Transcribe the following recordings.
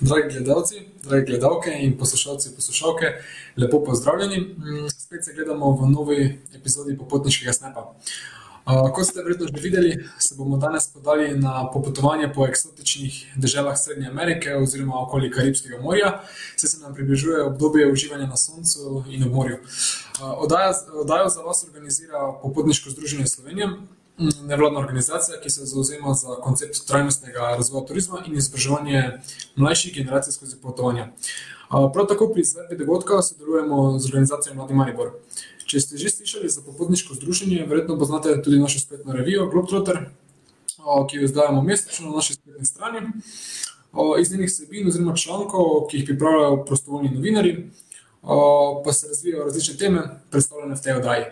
Dragi gledalci, dragi gledalke in poslušalci, poslušalke, lepo pozdravljeni. Mm, spet se gledamo v novi epizodi Popotniškega snepa. Kot ste verjetno že videli, se bomo danes podali na popotovanje po eksotičnih državah Srednje Amerike oziroma okoli Karibskega morja, saj se nam približuje obdobje uživanja na soncu in ob morju. Oddajo za vas organizira Popotniško združenje Slovenije, nevladna organizacija, ki se zauzema za koncept trajnostnega razvoja turizma in izobraževanje mlajših generacij skozi potovanja. Prav tako pri izvedbi dogodka sodelujemo z organizacijo Mladi Maribor. Če ste že slišali za popotniško združenje, verjetno poznate tudi našo spletno revijo Globetrotter, ki jo izdajamo mesečno na naši spletni strani. Iz njenih vsebin oziroma člankov, ki jih pripravljajo prostovoljni novinarji, pa se razvijajo različne teme, predstavljene v tej oddaji.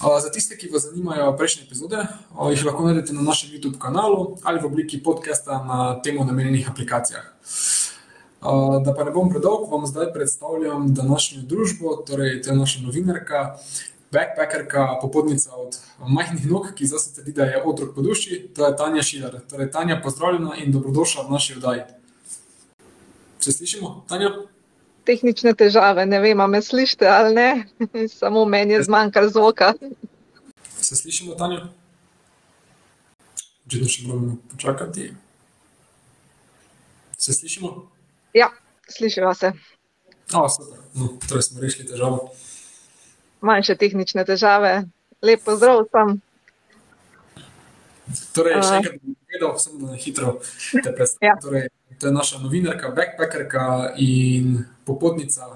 Za tiste, ki vas zanimajo prejšnje epizode, jih lahko najdete na našem Youtube kanalu ali v obliki podcasta na temu namenjenih aplikacijah. Da pa ne bom predolg, vam zdaj predstavljam današnjo družbo, torej to je naša novinarka, backpackerka, popotnica od majhnih nog, ki zase trdi, da je otrok po duši, to je Tanja Šilar. Torej Tanja, pozdravljena in dobrodošla v naši oddaji. Se slišimo, Tanja? Tehnične težave, ne vem, a me slišite ali ne, samo meni je zmanjkalo zvoka. Se slišimo, Tanja? Očitno še moramo počakati. Se slišimo? Ja, slišiva se. super, no, torej smo rešili težavo. Manjše tehnične težave. Lep pozdrav vsem. Torej, še enkrat bom povedal, samo na hitro te predstavim. Torej, to je naša novinarka, backpackerka in popotnica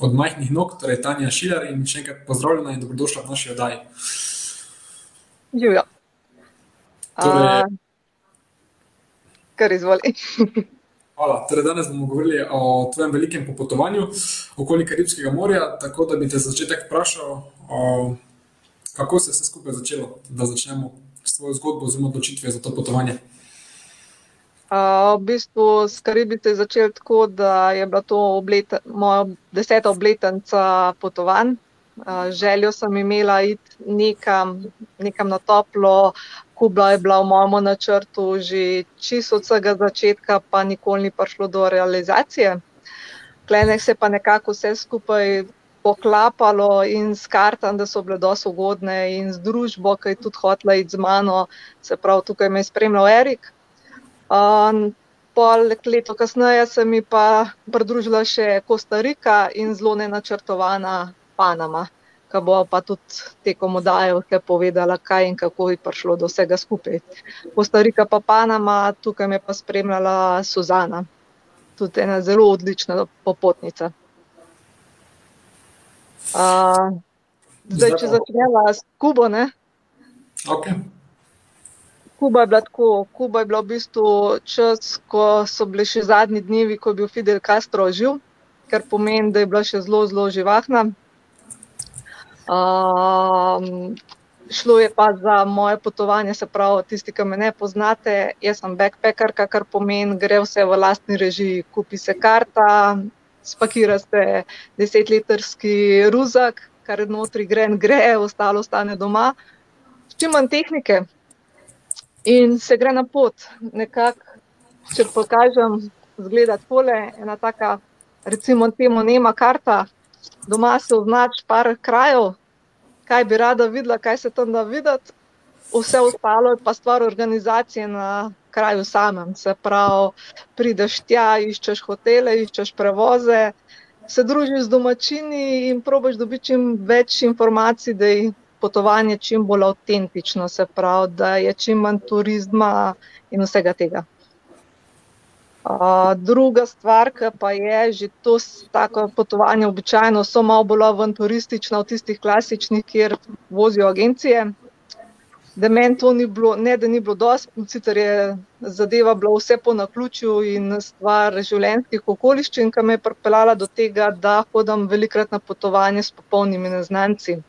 od majhnih nog, torej Tanja Šilar, in še enkrat pozdravljena in dobrodošla v naši oddaji. Živjo. Torej- Kar izvoli. Hvala. Torej danes bomo govorili o tvojem velikem popotovanju okoli Karibskega morja, tako da bi te za začetek vprašal, kako se je vse skupaj začelo, da začnemo s tvojo zgodbo oziroma odločitvijo za to potovanje. V bistvu s Karibi se je začelo tako, da je bila to moja deseta obletnica potovanj. željo sem imela iti nekam, nekam na toplo, Kuba je bila v mojem načrtu že čisto od vsega začetka, pa nikoli ni prišlo do realizacije. Tulele se je pa nekako vse skupaj poklapalo in s kartami, da so bile dosti ugodne, in z družbo, ke je tudi iti z mano, se pravi, tukaj me je spremljal Erik. Pol leto kasneje se mi pa pridružila še Kostarika in zelo nenačrtovana Panama. Ke bova pa tudi tekom oddaje vse povedala, kaj in kako je prišlo do vsega skupaj. Kostarika pa Panama, tukaj me pa spremljala Suzana. Tudi ena zelo odlična popotnica. zdaj, če začneva s Kubo, ne. Okej. Kuba je bila tako, Kuba je bila v bistvu čas, ko so bili še zadnji dnevi, ko je bil Fidel Castro živ, kar pomeni, da je bila še zelo, zelo živahna. šlo je pa za moje potovanje, se pravi, tisti, ke me ne poznate, jaz sem backpackerka, kar pomeni, gre vse v lastni režiji. Kupi se karta, spakira se desetlitrski ruzak, kar notri gre, gre, ostalo ostane doma. Čim manj tehnike in se gre na pot. Nekako, če pokažem, izgleda takole, ena taka, recimo temu nema karta. Doma si označi par krajev, kaj bi rada videla, kaj se tam da videti. Vse ostalo je pa stvar organizacije na kraju samem, se pravi, prideš tja, iščeš hotele, iščeš prevoze, se družiš z domačini in probaš dobiti čim več informacij, da je potovanje čim bolj avtentično, se pravi, da je čim manj turizma in vsega tega. druga stvar, ke pa je, že to taka potovanja običajno so malo bolj avanturistična od tistih klasičnih, kjer vozijo agencije. Da meni to ni bilo, ne da ni bilo dosti, sicer je zadeva bila vse po naključju in stvar življenjskih okoliščin, ke me je pripeljala do tega, da hodim velikokrat na potovanja s popolnimi neznanci.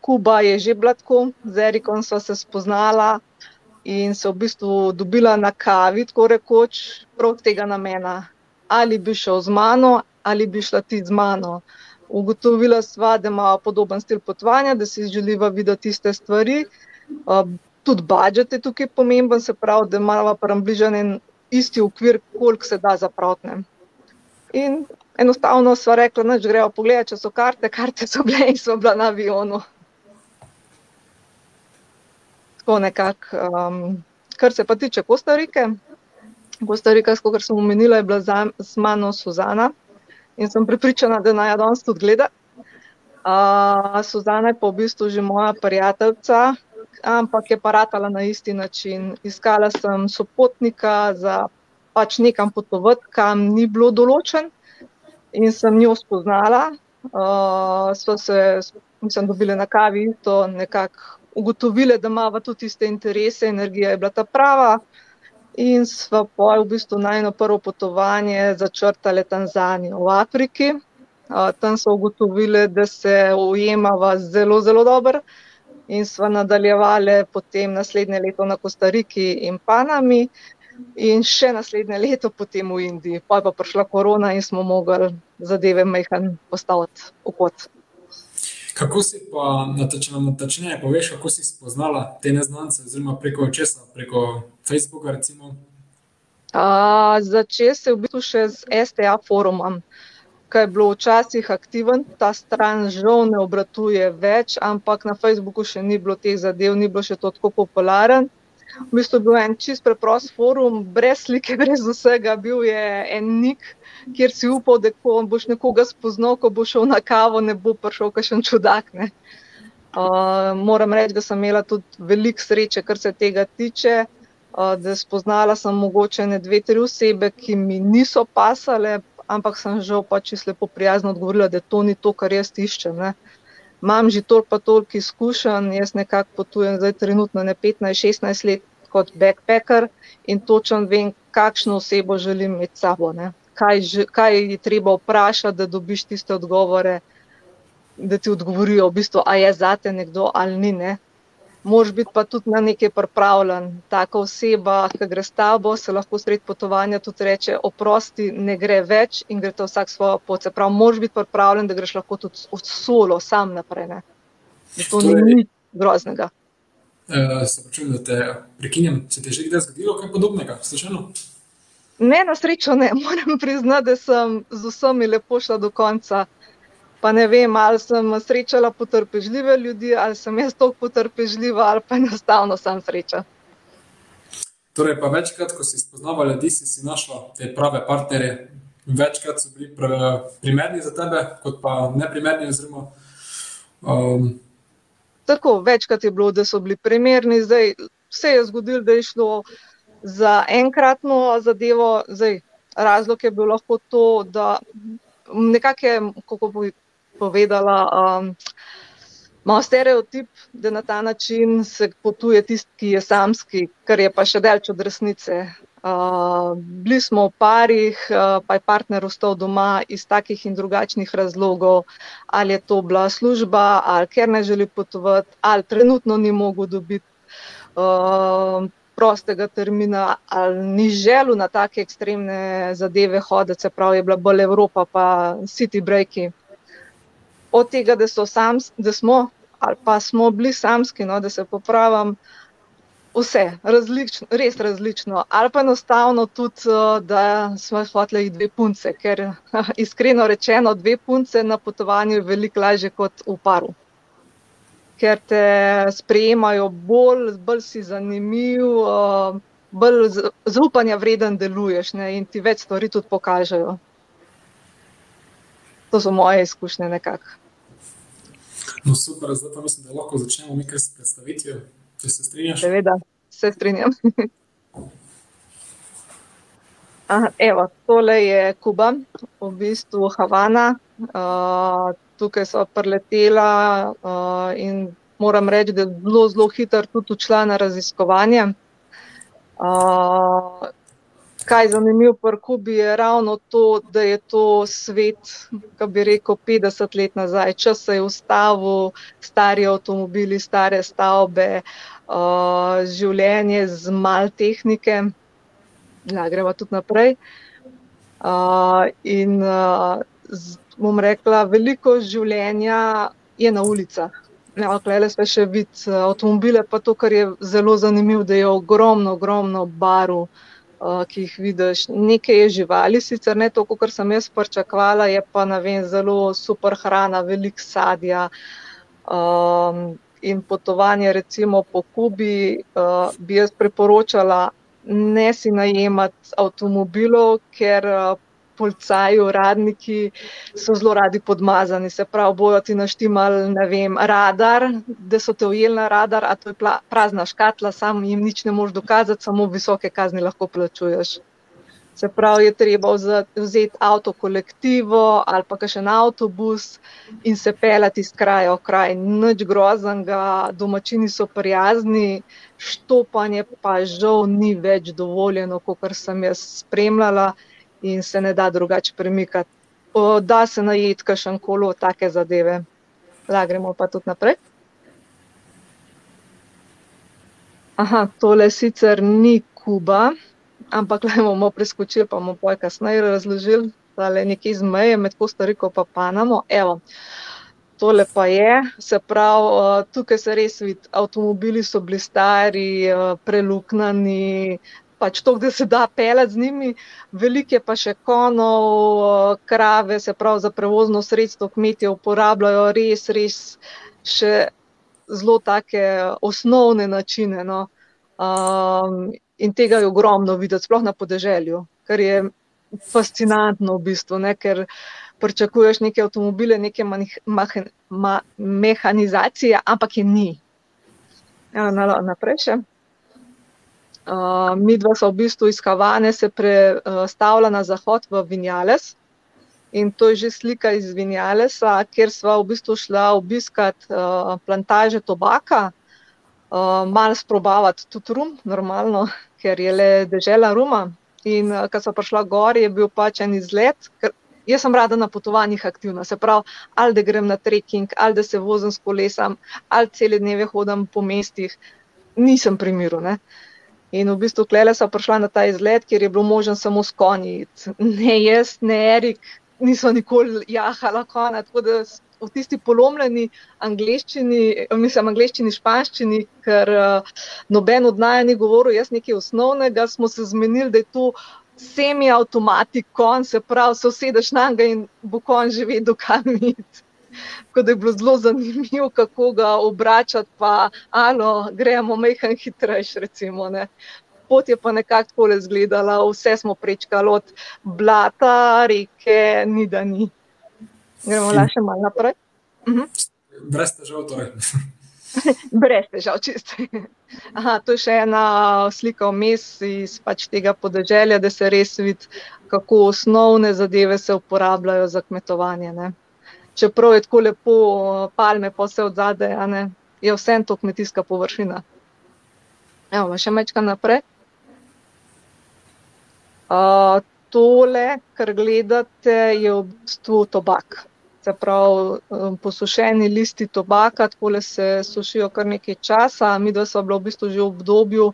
Kuba je že bila tako, z Erikom sva se spoznala in se v bistvu dobila na kavi, tako rekoč, prav tega namena. Ali bi šel z mano ali bi šla ti z mano. Ugotovila sva, da imava podoben stil potovanja, da si želiva videti iste stvari. tudi budget je tukaj pomemben, se pravi, da imava približno en isti okvir, koliko se da zaprotne. In enostavno sva rekla, da gremo pogledati, če so karte, karte so bile in so bila na avionu. Tako nekako. Um, kar se pa tiče Kostarike, Kostarika, kot sem omenila, je bila za, z mano Suzana in sem pripričana, da naj jo danes tudi gleda. Uh, Suzana je pa v bistvu že moja prijateljica, ampak je paratala na isti način. Iskala sem sopotnika za pač nekam potovati, kam ni bilo določen, in sem njo spoznala. Uh, se, mislim, dobili na kavi, to nekako ugotovili, da imamo tudi iste interese, energija je bila ta prava. In sva pa v bistvu najno prvo potovanje začrtali Tanzanijo v Afriki. Uh, tam so ugotovili, da se ujemava zelo, zelo dobro. In sva nadaljevali potem naslednje leto na Kostariki in Panami, in še naslednje leto potem v Indiji. Pa je pa prišla korona in smo mogli zadeve majhen postaviti v kot. Kako si pa, tačneje poveš, kako si spoznala te neznance, oziroma preko česa, preko Facebooka? Začel se je v bistvu še z STA forumom, ki je bilo včasih aktiven, ta stran žal ne obratuje več, ampak na Facebooku še ni bilo teh zadev, ni bilo še tako popularen. V bistvu je bil en čist preprost forum, brez slike, brez vsega, bil je en nik kjer si upal, da ko boš nekoga spoznal, ko boš šel na kavo, ne bo prišel kakšen čudak. Uh, moram reči, da sem imela tudi veliko sreče, kar se tega tiče. Uh, da spoznala sem mogoče ne dve, tri osebe, ki mi niso pasale, ampak sem žal pač lepo prijazno odgovorila, da to ni to, kar jaz iščem. Ne. Imam že toliko pa toliko izkušenj, jaz nekako potujem zdaj trenutno ne 15-16 let kot backpacker in točno vem, kakšno osebo želim imeti sabo. Ne kaj, kaj je treba vprašati, da dobiš tiste odgovore, da ti odgovorijo, v bistvu, a je zate nekdo ali ni. Ne? Mož biti pa tudi na nekaj pripravljen. Taka oseba, ki gre s tabo, se lahko sred potovanja tudi reče: oprosti, ne gre več in gre to vsak svojo pot. Se pravi, mož biti pripravljen, da greš lahko tudi od solo, sam naprej. Ne? To torej, ni nič groznega. Uh, se pravi, da te prekinjam. Se ti je že kdaj zgodilo kaj podobnega? Slučajno? Ne, na srečo ne. Moram priznati, da sem z vsemi lepo šla do konca. Pa ne vem, ali sem srečala potrpežljive ljudi, ali sem jaz toliko potrpežljiva, ali pa enostavno sem sreča. Torej, pa večkrat, ko si spoznavala ljudi, si, si našla te prave partnerje. Večkrat so bili pr primerni za tebe, kot pa ne primerni. Oziroma, um... Tako, večkrat je bilo, da so bili primerni, zdaj se je zgodilo, da je šlo za enkratno zadevo. Zdaj, razlog je bil lahko to, da nekako, kako bi povedala, um, imamo stereotip, da na ta način se potuje tisti, ki je samski, kar je pa še delč od resnice. Uh, bili smo v parih, uh, pa je partner ostal doma iz takih in drugačnih razlogov, ali je to bila služba, ali ker ne želi potovati, ali trenutno ni mogel dobiti uh, prostega termina, ali ni želel na take ekstremne zadeve hoditi, se pravi, je bila bolj Evropa, pa city breaki. Od tega, da, sam, da smo ali pa smo bili samski, no, da se popravim, vse, različno, res različno. Ali pa enostavno tudi, da smo hoteli dve punce, ker iskreno rečeno, dve punce na potovanju je veliko lažje kot v paru ker te sprejemajo bolj, bolj si zanimiv, uh, bolj zaupanja vreden deluješ ne, in ti več stvari tudi pokažejo. To so moje izkušnje nekako. No, super, zdaj pa mislim, da lahko začnemo nekaj s predstavitvijo, če se strinjaš. Seveda, se strinjam. Aha, evo, tole je Kuba, v bistvu Havana. Uh, tukaj so preletela uh, in moram reči, da je zelo, zelo hitro tudi odšla na raziskovanje. Uh, kaj je zanimivo pri Kubi, je ravno to, da je to svet, ki bi rekel, 50 let nazaj. Čas se je ustavil, stari avtomobili, stare stavbe, uh, življenje z mal tehnike. Ja, gremo tudi naprej. Uh, in uh, bom rekla, veliko življenja je na ulicah. Ja, Klele smo še videli avtomobile, pa to, kar je zelo zanimivo, da je ogromno, ogromno barov, ki jih vidiš. Nekaj je živali, sicer ne toliko, kar sem jaz pričakovala, je pa vem, zelo super hrana, velik sadja. Um, in potovanje, recimo po Kubi, uh, bi jaz priporočala ne si najemati avtomobilov, ker uh, policaji, uradniki so zelo radi podmazani, se pravi, bojo ti naštimali, ne vem, radar, da so te ujeli na radar, a to je prazna škatla, sam jim nič ne moš dokazati, samo visoke kazni lahko plačuješ. Se pravi, je treba vzeti avto kolektivo ali pa še en avtobus in se pelati iz kraja v kraj. Nič groznega, domačini so prijazni, štopanje pa žal ni več dovoljeno, kot sem jaz spremljala in se ne da drugače premikati. O, da se najeti kašen kolo, take zadeve. La, gremo pa tudi naprej. Aha, tole sicer ni Kuba, ampak le bomo preskočili, pa bomo poj kasneje razložili, da je nekje zmeje med Kostariko in Panamo. Evo, tole pa je, se pravi, tukaj se res vidi, avtomobili so bili stari, preluknani, pač to, da se da pelati z njimi, veliko je pa še konov, krave, se pravi za prevozno sredstvo, kmetje uporabljajo res, res še zelo take osnovne načine. No. Um, in tega je ogromno videti, sploh na podeželju, kar je fascinantno v bistvu, ne, ker pričakuješ neke avtomobile, neke mehanizacije, ampak je ni. Ja, naprej še. Uh, mi dva smo v bistvu iz Havane se prestavila na zahod v Vinjales. In to je že slika iz Vinjalesa, kjer smo v bistvu šla obiskat uh, plantaže tobaka, uh, malo sprobavati tudi rum, normalno, ker je le dežela ruma. In uh, ko sem prišla gor, je bil pač en izlet, ker jaz sem rada na potovanjih aktivna. Se pravi, ali da grem na trekking, ali da se vozim s kolesom, ali cele dneve hodim po mestih, nisem pri miru. Uh, In v bistvu klele sem prišla na ta izlet, kjer je bilo možen samo s konji. Ne jaz, ne Erik, nismo nikoli jahala konja. Tako da v tisti polomljeni angliščini, mislim, angliščini, španščini, ker uh, noben od naj ni govoril, jaz nekaj osnovnega, smo se zmenili, da je to semi-automatik konj, se pravi, se usedeš na njega in bo konj že vedel, kam iti. Tako da je bilo zelo zanimivo, kako ga obračati, pa alo, gremo mehen hitrejš, recimo. Ne. Pot je pa nekako tako izgledala, vse smo prečkali od blata, reke, ni da ni. Gremo le še malo naprej. Mhm. Brez težav, torej. Brez težav, čisto. Aha, to je še ena slika vmes iz pač tega podeželja, da se res vidi, kako osnovne zadeve se uporabljajo za kmetovanje. Ne čeprav je tako lepo, palme pa vse od zadaj, je vse to kmetijska površina. Evo, še mečka naprej. Uh, tole, kar gledate, je v bistvu tobak. Se pravi, posušeni listi tobaka, tako se sušijo kar nekaj časa. Mi dva smo bila v bistvu že v obdobju,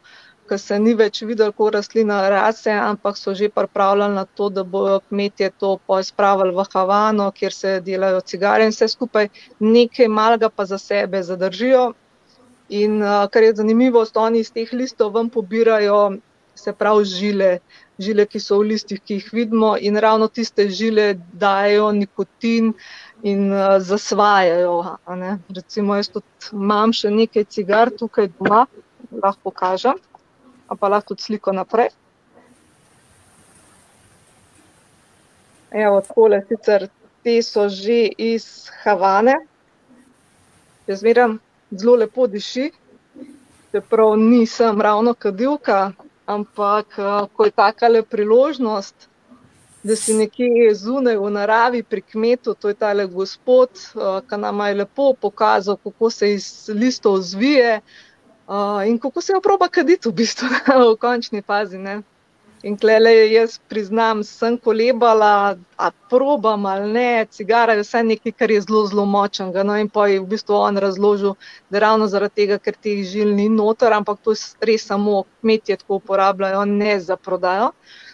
ko se ni več videl, kako rastlina rase, ampak so že pripravljali na to, da bodo kmetje to spravili v Havano, kjer se delajo cigare in vse skupaj, nekaj malega pa za sebe zadržijo. In kar je zanimivo, oni iz teh listov vam pobirajo, se pravi, žile, žile, ki so v listih, ki jih vidimo, in ravno tiste žile dajo nikotin. In uh, zasvajajo. Recimo, jaz tudi imam še nekaj cigar tukaj doma, lahko pokažem pa lahko tudi sliko naprej. Evo, tole sicer te so že iz Havane, jaz zmeram zelo lepo diši, čeprav nisem ravno kadilka, ampak ko je takale priložnost, da si nekje zunaj v naravi pri kmetu, to je tale gospod, ki nam je lepo pokazal, kako se iz listov zvije, in kako se jo proba kaditi, v bistvu, v končni fazi. Ne? In klele, jaz priznam, sem kolebala, a probam ali ne, cigara je vse nekaj, kar je zelo, zelo močnega. No, in pa je v bistvu on razložil, da ravno zaradi tega, ker teh žil ni noter, ampak to res samo kmetje tako uporabljajo, ne za prodajo. Uh,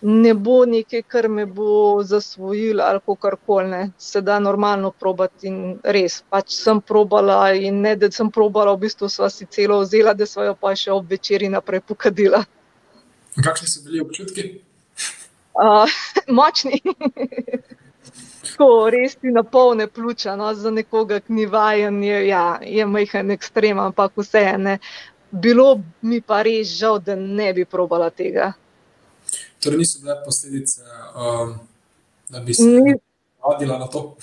ne bo nekaj, kar me bo zasvojil ali kar koli. Se da normalno probati in res. Pač sem probala in ne, da sem probala, v bistvu sva si celo vzela, da sva jo pa še ob večeri naprej pokadila. Kakšni so bili občutki? Uh, močni. Tako res ti na polne pljuča, no, za nekoga, ki ni vajen, je, ja, je majhen ekstrem, ampak vse ene. Bilo mi pa res žal, da ne bi probala tega. Torej, niso bile posledice, um, da bi se navadila na to.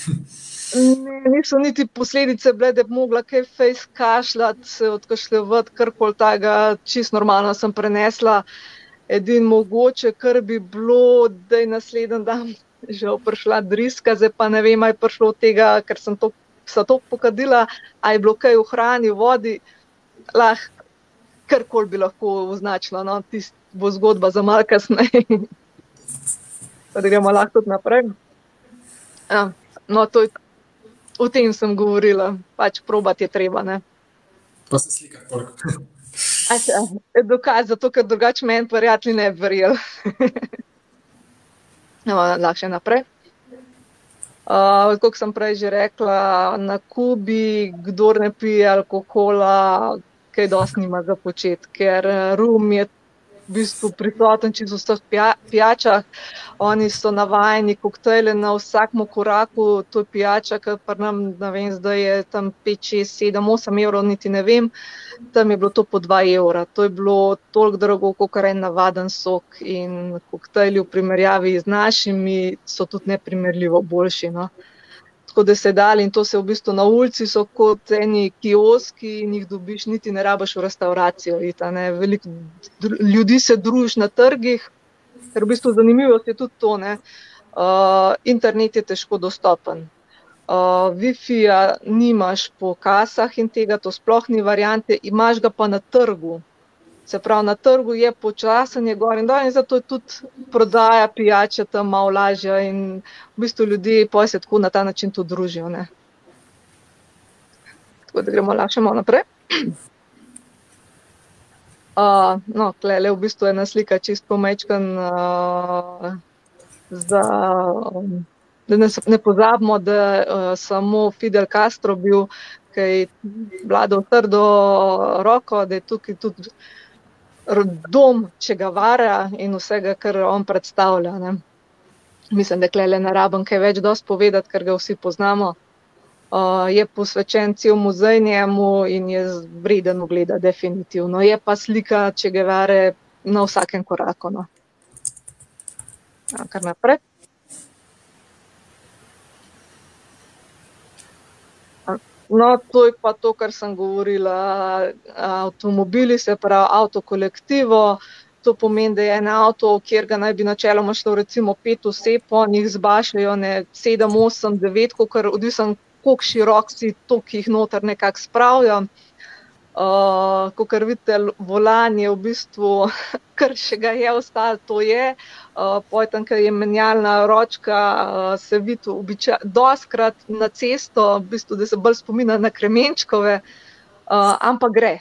ne, niso niti posledice bile, da bi mogla kaj face kašljati, se odkašljati, karkoli takega, čist normalno sem prenesla. Edin mogoče, kar bi bilo, da je naslednji dan že prišla driska, zdaj pa ne vem, ali je prišlo od tega, ker sem to, to pokadila, ali je bilo kaj v hrani, v vodi, lahko, karkoli bi lahko označila. No, Tisti bo zgodba za malce kasneje. da gremo lahko tudi naprej. Ja, no, to je, o tem sem govorila, pač probati je treba. Ne? Pa se slika, pork. Dokaz, zato ker drugače meni prijatelji ne bi verjeli. no, lahko še naprej. Uh, kot sem prej že rekla, na Kubi, kdo ne pije alkohola, kaj dosti nima za početi, ker rum je v bistvu prisoten čez vseh pijačah. Oni so navajeni koktejle na vsakem koraku, to je pijača, ki pa nam, ne vem, zdaj je tam 5, 6, 7, 8 evrov, niti ne vem. Tam je bilo to po 2 evra. To je bilo toliko drago, kot je navaden sok. In koktejli v primerjavi z našimi so tudi neprimerljivo boljši. No tako da se dali in to se v bistvu na ulici so kot eni kioski in jih dobiš, niti ne rabiš v restauracijo. Ita, Veliko ljudi se družiš na trgih, ker v bistvu zanimivo je tudi to. Uh, internet je težko dostopen. Uh, Wi-Fi-ja nimaš po kasah in tega, to sploh ni variante, imaš ga pa na trgu. Se pravi, na trgu je počasen, je gor in dol, in zato je tudi prodaja pijače tam malo lažja. In v bistvu ljudje pa se tako na ta način tudi družijo. Ne? Tako da gremo lahko malo naprej. Uh, no, tle, le v bistvu je ena slika, čist pomečkan. Uh, za, um, da ne, ne pozabimo, da je uh, samo Fidel Castro bil, ki je vladal trdo roko, da je tukaj tudi dom, če ga vara in vsega, kar on predstavlja. Ne. Mislim, da le ne rabim kaj več dosti povedati, ker ga vsi poznamo. Uh, je posvečen cel muzej njemu in je vreden ogleda, definitivno. Je pa slika, če ga vare na vsakem koraku. No. Kar naprej. No, to je pa to, kar sem govorila. Avtomobili, se pravi, avto kolektivo. To pomeni, da je en avto, kjer ga naj bi načeloma šlo recimo pet oseb, oni jih zbašajo ne sedem, osem, devet, kar odvisno, koliko širok si, to, ki jih noter nekako spravijo. Uh, Ko kar vidite, volan je v bistvu, kar še ga je ostalo, to je. Uh, Potem, ker je menjalna ročka, uh, se vidi običaj, doskrat na cesto, v bistvu, da se bolj spomina na kremenčkove, uh, ampak gre.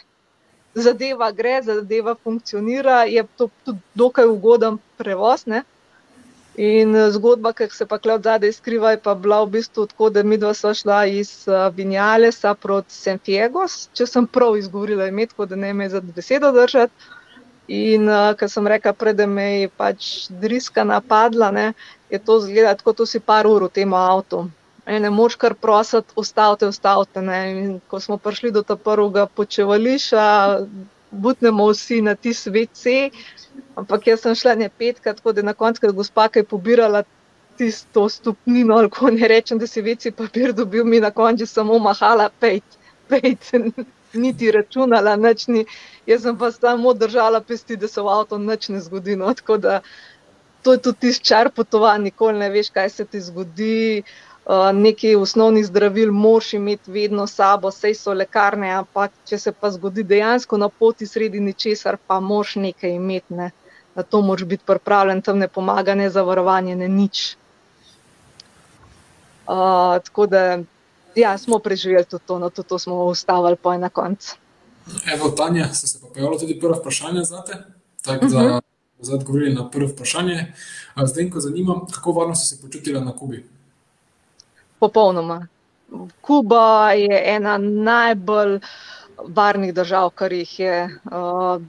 Zadeva gre, zadeva funkcionira, je to tudi dokaj ugoden prevoz. Ne? In eh, zgodba, ki se pa od zadaj skriva, je pa bila v bistvu tako, da mi dva sva šla iz eh, Vinjalesa proti Santiagos, če sem prav izgovorila ime, tako da ne me za besedo držati. In uh, eh, ker sem rekla, pred me je pač driska napadla, ne, je to zgleda tako, da si par ur v tem avtu. E, ne moš kar prositi, ostavite, ostavite. In ko smo prišli do tega prvega počevališča, butnemo vsi na ti sveci. Ampak jaz sem šla ne petkrat, tako da na koncu, ko je gospa kaj pobirala tisto stopnino, ali ko ne rečem, da si večji papir dobil, mi na koncu samo mahala, pejt, pejt, niti računala, nič ni. Jaz sem pa samo držala pesti, da se v avto nič ne zgodi. No, tako da to je tudi tisti čar potovanj, nikoli ne veš, kaj se ti zgodi. Uh, nekaj osnovnih zdravil moš imeti vedno sabo, sej so lekarne, ampak če se pa zgodi dejansko na poti sredi ničesar, pa moš nekaj imeti, ne. na to moš biti pripravljen, tam ne pomaga ne zavarovanje, ne nič. Uh, tako da, ja, smo preživeli tudi to, no tudi to smo ustavili po ena konc. Evo, Tanja, se se pa pojavilo tudi prvo vprašanje za te, tako da uh -huh. zdaj odgovorili na prvo vprašanje. Zdaj, ko zanimam, kako varno si se počutila na Kubi? Popolnoma. Kuba je ena najbolj varnih držav, kar jih je. Uh,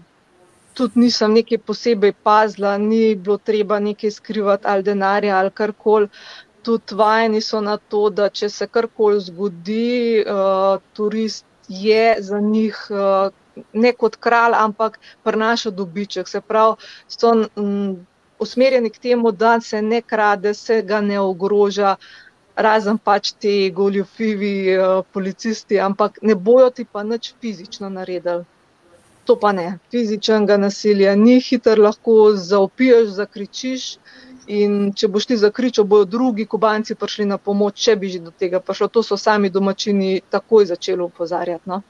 tudi nisem nekaj posebej pazila, ni bilo treba nekaj skrivati ali denarja ali karkoli. Tudi vajeni so na to, da če se karkoli zgodi, uh, turist je za njih uh, ne kot kralj, ampak prinaša dobiček. Se pravi, so um, usmerjeni k temu, da se ne krade, se ga ne ogroža, razen pač ti goljofivi uh, policisti, ampak ne bojo ti pa nič fizično naredili. To pa ne, fizičnega nasilja ni, hiter lahko zaopiješ, zakričiš. In če boš ti zakričal, bodo drugi kubanci prišli na pomoč, če bi že do tega prišlo. To so sami domačini takoj začeli upozarjati. No?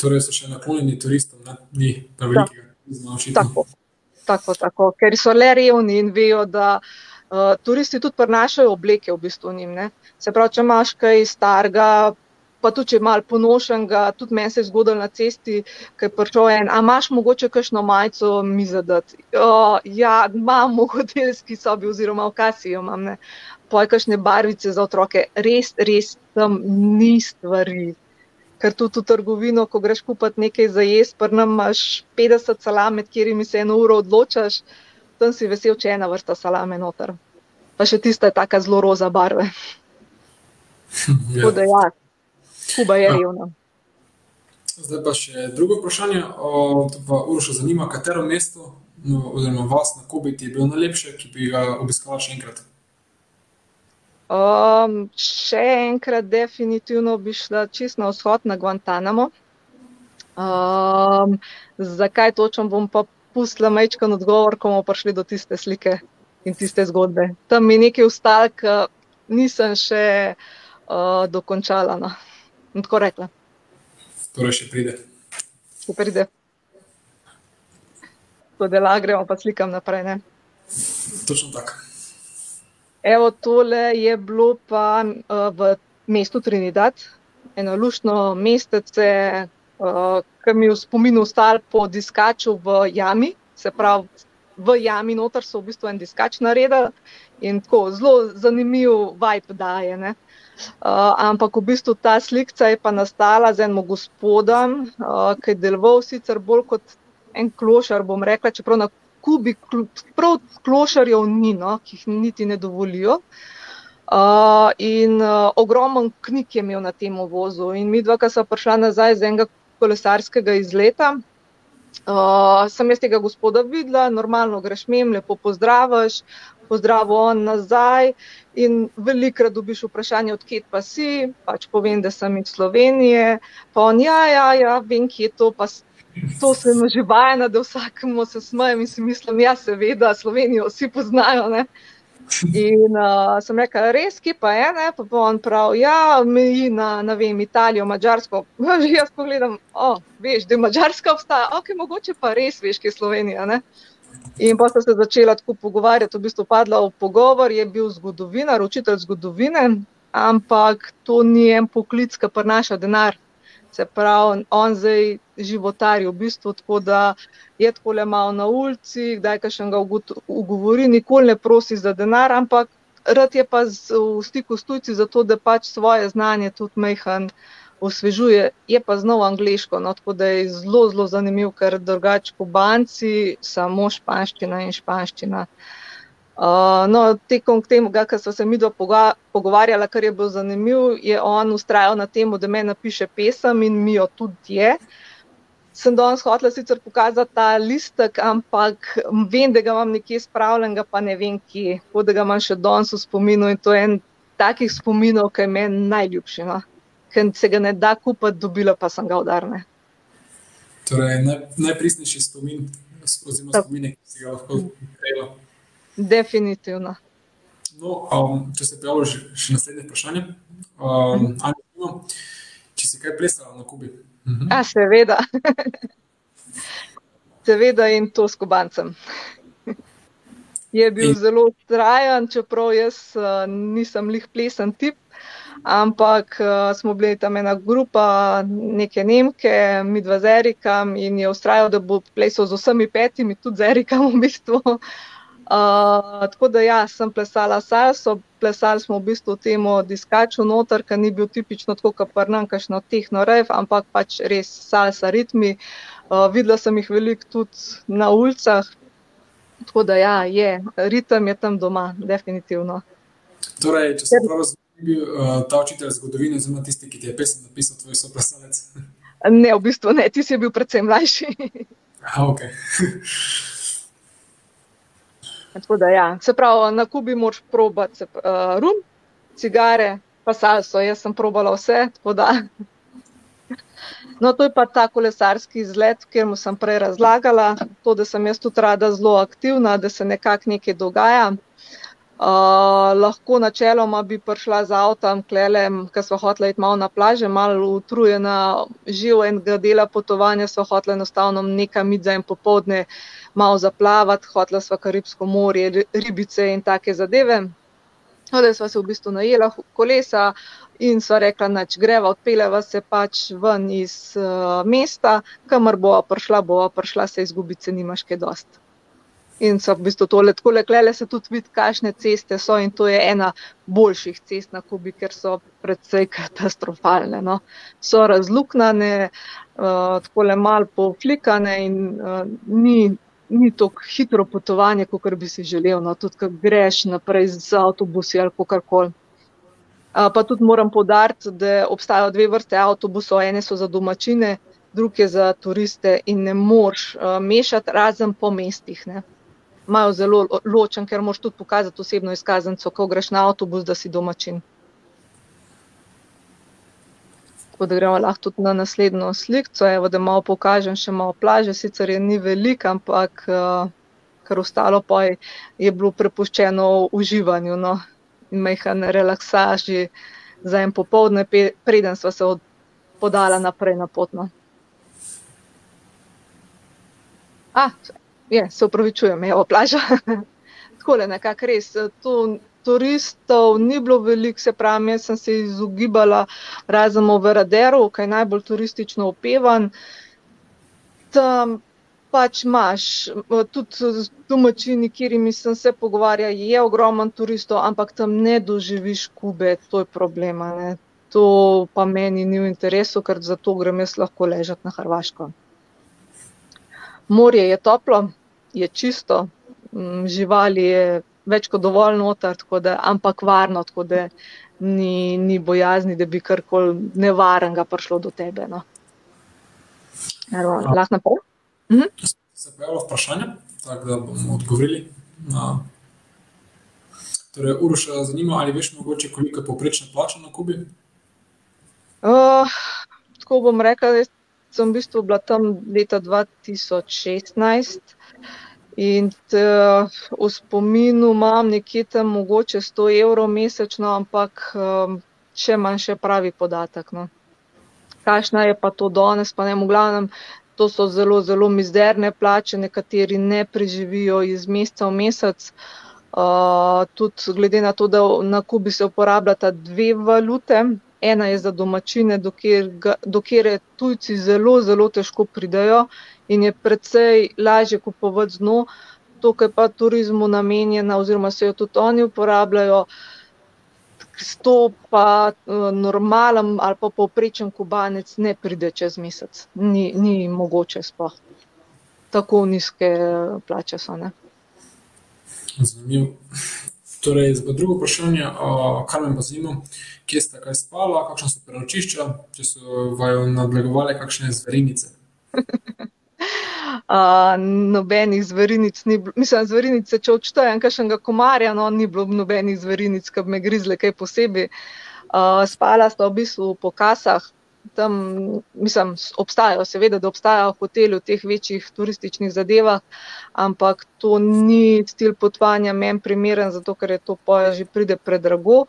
Torej, so še naklonjeni turistom, ne? ni prevelikega zmanjšanja. Tako, tako, tako, ker so le revni in vejo, da uh, turisti tudi prenašajo obleke v bistvu njim. Ne? Se pravi, če imaš kaj starega, pa tudi če je malo ponošenega, tudi meni se je zgodilo na cesti, ki je prišel en, a imaš mogoče kakšno majico mi zadati? Ja, imam v hotelski sobi oziroma v kasiji, imam ne. Poj kakšne barvice za otroke, res, res tam ni stvari. Ker tudi v trgovino, ko greš kupiti nekaj za jesti, pa nam imaš 50 salam, med katerimi se eno uro odločaš, tam si vesel, če ena vrsta salame noter. Pa še tista je taka zelo roza barve. Ja. Tako da ja, Kuba je revna. Zdaj pa še drugo vprašanje. Uroša zanima, katero mesto no, oziroma vas na Kubi ti je bilo najlepše, ki bi ga obiskala še enkrat? Um, še enkrat, definitivno bi šla čist na vzhod, na Guantanamo. Um, zakaj točno bom pa pustila majčkan odgovor, ko bomo prišli do tiste slike in tiste zgodbe. Tam mi nekaj ustal, ki nisem še uh, dokončala. No tako rekla. Torej, še pride. Še pride. To dela, gremo pa slikam naprej. Ne? Točno tako. Evo, tole je bilo pa uh, v mestu Trinidad, eno lušno mestece, uh, ki mi je v spominu ostal po diskaču v jami, se pravi, v jami noter so v bistvu en diskač naredili in tako zelo zanimiv vibe daje. Ne? Uh, ampak v bistvu ta slika je pa nastala z enim gospodom, uh, ki je deloval sicer bolj kot en klošar, bom rekla, čeprav na Kubi prav klošarjev ni, no, ki jih niti ne dovolijo. Uh, in uh, ogromen knjig je imel na tem vozu. In mi dva, ki smo prišla nazaj z enega kolesarskega izleta, uh, sem jaz tega gospoda videla, normalno greš mem, lepo pozdraviš, pozdravil on nazaj. In velikrat dobiš vprašanje, odkje pa si, pač povem, da sem iz Slovenije. Pa on, ja, ja, ja vem, kje je to. Pa to sem že vajena, da vsakemu se smejem in si mislim, ja, seveda, Slovenijo vsi poznajo. Ne? In uh, sem rekla, res, ki pa je, ne? pa pa on prav, ja, meji na, ne vem, Italijo, Mačarsko. Že jaz pogledam, o, veš, da je Mačarska obstaja, ok, mogoče pa res veš, kje je Slovenija. Ne? In pa sta se začela tako pogovarjati, v bistvu padla v pogovor, je bil zgodovinar, učitelj zgodovine, ampak to ni en poklic, ki prinaša denar. Se pravi, on zdaj životari v bistvu tako, da je tako le malo na ulici, kdaj ka še ga ugovori, nikoli ne prosi za denar, ampak rad je pa v stiku s tujci zato, da pač svoje znanje tudi mehan osvežuje, je pa znov angliško, no, tako da je zelo, zelo zanimiv, ker drugače kubanci, samo španščina in španščina. Uh, no, tekom tega, kar so se mi dva pogovarjala, kar je bilo zanimivo, je on ustrajal na tem, da me napiše pesem in mi jo tudi je. Sem danes hotela sicer pokazati ta listek, ampak vem, da ga imam nekje spravljenega, pa ne vem kje, tako da ga imam še danes v spominu in to je en takih spominov, ki je meni najljubši. No ker se ga ne da kupiti, dobila pa sem ga udarne. Torej, najpristnejši spomin, oziroma spomin, ki si ga lahko prejela. Definitivno. No, um, če se pojavlja še, še naslednje vprašanje, um, mhm. Anjo, če si kaj plesala na Kubi? Mhm. A, seveda. seveda in to s kubancem. Je bil in... zelo trajen, čeprav jaz uh, nisem lih plesen tip ampak uh, smo bili tam ena grupa, neke Nemke, mi dva z Erikom in je ustrajal, da bo plesal z vsemi petimi, tudi z Erikom v bistvu. Uh, tako da, ja, sem plesala salso, plesali smo v bistvu temu diskaču noter, ki ni bil tipično tako, kot prnam, kakšno tehno rev, ampak pač res salsa ritmi. Uh, videla sem jih veliko tudi na ulicah, tako da, ja, je, ritem je tam doma, definitivno. Torej, če sem prav razumel, bil uh, ta učitelj zgodovine, oziroma tisti, ki ti je pesem napisal, tvoj soplesalec. ne, v bistvu ne, ti si bil predvsem mlajši. Aha, okay. Da, ja. Se pravi, na Kubi moraš probati uh, rum, cigare, pa salso. Jaz sem probala vse. No, to je pa ta kolesarski izlet, kjer mu sem prej razlagala, to, da sem jaz tudi rada zelo aktivna, da se nekako nekaj dogaja. Uh, lahko načeloma bi prišla z avtom, klelem, ker smo hoteli iti malo na plaže, malo utrujena, živo enega dela potovanja, smo hoteli enostavno nekam iti za en popovdne, malo zaplavati, hotela sva Karibsko morje, ribice in take zadeve. Hodaj sva se v bistvu najela kolesa in sva rekla, nač greva, odpeljeva se pač ven iz uh, mesta, kamor bova prišla, bova prišla, se izgubiti se nimaš kaj dosti. In so v bistvu tole, tako le, se tudi vidi, kakšne ceste so, in to je ena boljših cest na Kubi, ker so predvsej katastrofalne. No. So razluknjene, uh, tako le malo poflikane, in uh, ni, ni tako hitro potovanje, kot bi si želel. No. Tudi, ko greš naprej z avtobusi ali kar koli. Uh, pa tudi moram podariti, da obstajajo dve vrste avtobusov, ene so za domačine, druge za turiste, in ne moreš uh, mešati, razen po mestih. Ne imajo zelo ločen, ker moš tudi pokazati osebno izkaznico, ko greš na avtobus, da si domačin. Tako da gremo lahko tudi na naslednjo sliko, evo, da malo pokažem še malo plaže, sicer je ni veliko, ampak uh, kar ostalo pa je, je bilo prepuščeno uživanju no? mehan relaksaži za en popovdne, preden smo se od, podala naprej na potno. Ah, je, se upravičujem, je plaža. Tako je nekako res. Tu turistov ni bilo veliko, se pravi, jaz sem se izogibala razen v Veraderu, ki je najbolj turistično opevan. Tam pač imaš, tudi domačini, kjerimi sem se pogovarjala, je ogromen turistov, ampak tam ne doživiš kube, to je problema. Ne. To pa meni ni v interesu, ker zato grem jaz lahko ležati na Hrvaško. Morje je toplo, je čisto, mm, živali je več kot dovolj noter, da, ampak varno, tako da ni, ni bojazni, da bi karkoli nevarnega prišlo do tebe. No. Lahko naprej. Mhm. Se je pojavilo vprašanje, tako da bomo odgovorili. Na... Torej, Uroša, zanima, ali veš, mogoče, koliko je povprečna plača na Kubi? Uh, tako bom rekla, da sem v bistvu bila tam leta 2016. In te, v spominu imam nekje tam mogoče 100 evrov mesečno, ampak če imam še pravi podatek. No. Kakšna je pa to danes, pa ne v glavnem, to so zelo, zelo mizerne plače, nekateri ne preživijo iz meseca v mesec. Uh, tudi glede na to, da na Kubi se uporabljata dve valute, ena je za domačine, dokjer tujci zelo, zelo težko pridajo in je precej lažje kupovati z dno, to, kar pa turizmu namenjena, oziroma se jo tudi oni uporabljajo. To pa uh, normalen ali pa povprečen kubanec ne pride čez mesec, ni, ni mogoče sploh. Tako nizke eh, plače so. Ne? Zanimivo. Torej, drugo vprašanje, kar me zanima, kje ste kaj spali, kakšno so prenočišča, če so vaju nadlegovali kakšne zverinice. Uh, nobenih zverinic ni mislim, zverinice, če odštejem, kakšnega komarja, no, ni bilo nobenih zverinic, ki bi me grizle kaj posebej. Uh, spala sta v bistvu po kasah, tam, mislim, obstajajo, seveda, da obstajajo hoteli v teh večjih turističnih zadevah, ampak to ni stil potovanja meni primeren, zato ker je to poje že pride predrago.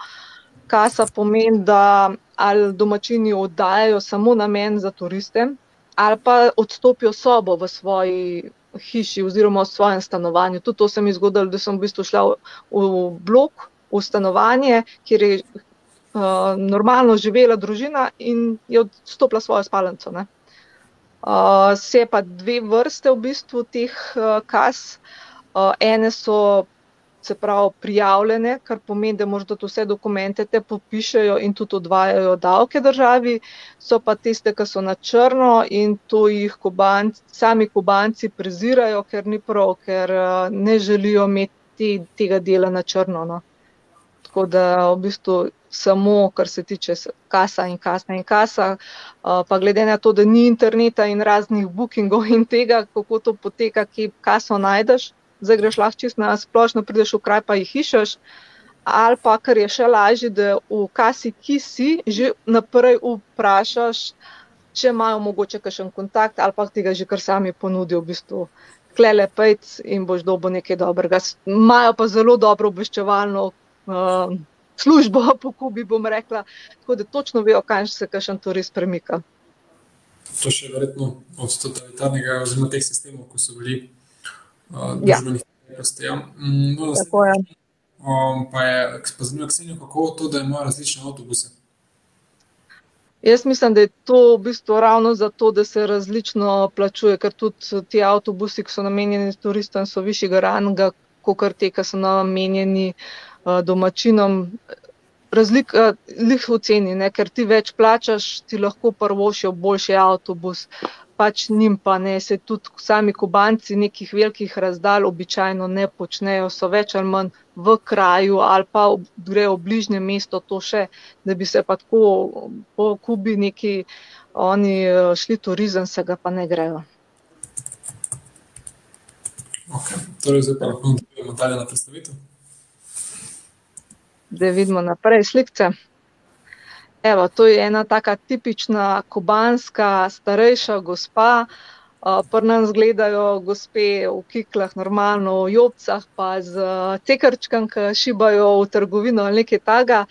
Kasa pomeni, da ali domačini oddajajo samo namen za turiste, ali pa odstopijo sobo v svoji hiši oziroma v svojem stanovanju. Tudi to se mi je zgodilo, da sem v bistvu šla v, v blok, v stanovanje, kjer je uh, normalno živela družina in je odstopila svojo spalnico. Uh, se pa dve vrste v bistvu teh uh, kas. Uh, ene so se pravi, prijavljene, kar pomeni, da moraš dati vse dokumente, te popišajo in tudi odvajajo davke državi, so pa tiste, ki so na črno in to jih kubanci, sami kubanci prezirajo, ker ni prav, ker ne želijo imeti tega dela na črno. No. Tako da v bistvu samo, kar se tiče kasa in kasa in kasa, pa glede na to, da ni interneta in raznih bookingov in tega, kako to poteka, ki kaso najdeš, zdaj greš lahko čisto na splošno, prideš v kraj, pa jih iščeš. Ali pa, kar je še lažje, da v kasi, ki si, že naprej vprašaš, če imajo mogoče kakšen kontakt, ali pa ti ga že kar sami ponudijo, v bistvu, klele pejc in boš dobo nekaj dobrega. Imajo pa zelo dobro obveščevalno uh, službo, po kubi bom rekla, tako da točno vejo, kaj se kakšen turist premika. To še verjetno od totalitarnega oziroma teh sistemov, ko so bili družbenih dejavnosti. Ja. Mm, no, Tako je. Um, pa je zanimivo, kako to, da imajo različne avtobuse. Jaz mislim, da je to v bistvu ravno zato, da se različno plačuje, ker tudi ti avtobusi, ki so namenjeni turistom, so višjega ranga, kot te, ki so namenjeni uh, domačinom. Razlika je v ceni, ne? ker ti več plačaš, ti lahko prvošijo boljši avtobus, pač njim pa ne, se tudi sami kubanci nekih velikih razdalj običajno ne počnejo, so več ali manj v kraju ali pa grejo v bližnje mesto, to še, da bi se pa tako po Kubi neki oni eh, šli turizem, se ga pa ne grejo. Ok, torej zdaj pa lahko nadaljujemo dalje na predstavitev. Da vidimo naprej slikce. Evo, to je ena taka tipična kubanska starejša gospa. Pri nas gledajo gospe v kiklah, normalno v jobcah, pa z tekrčkam, ki šibajo v trgovino ali nekaj taga.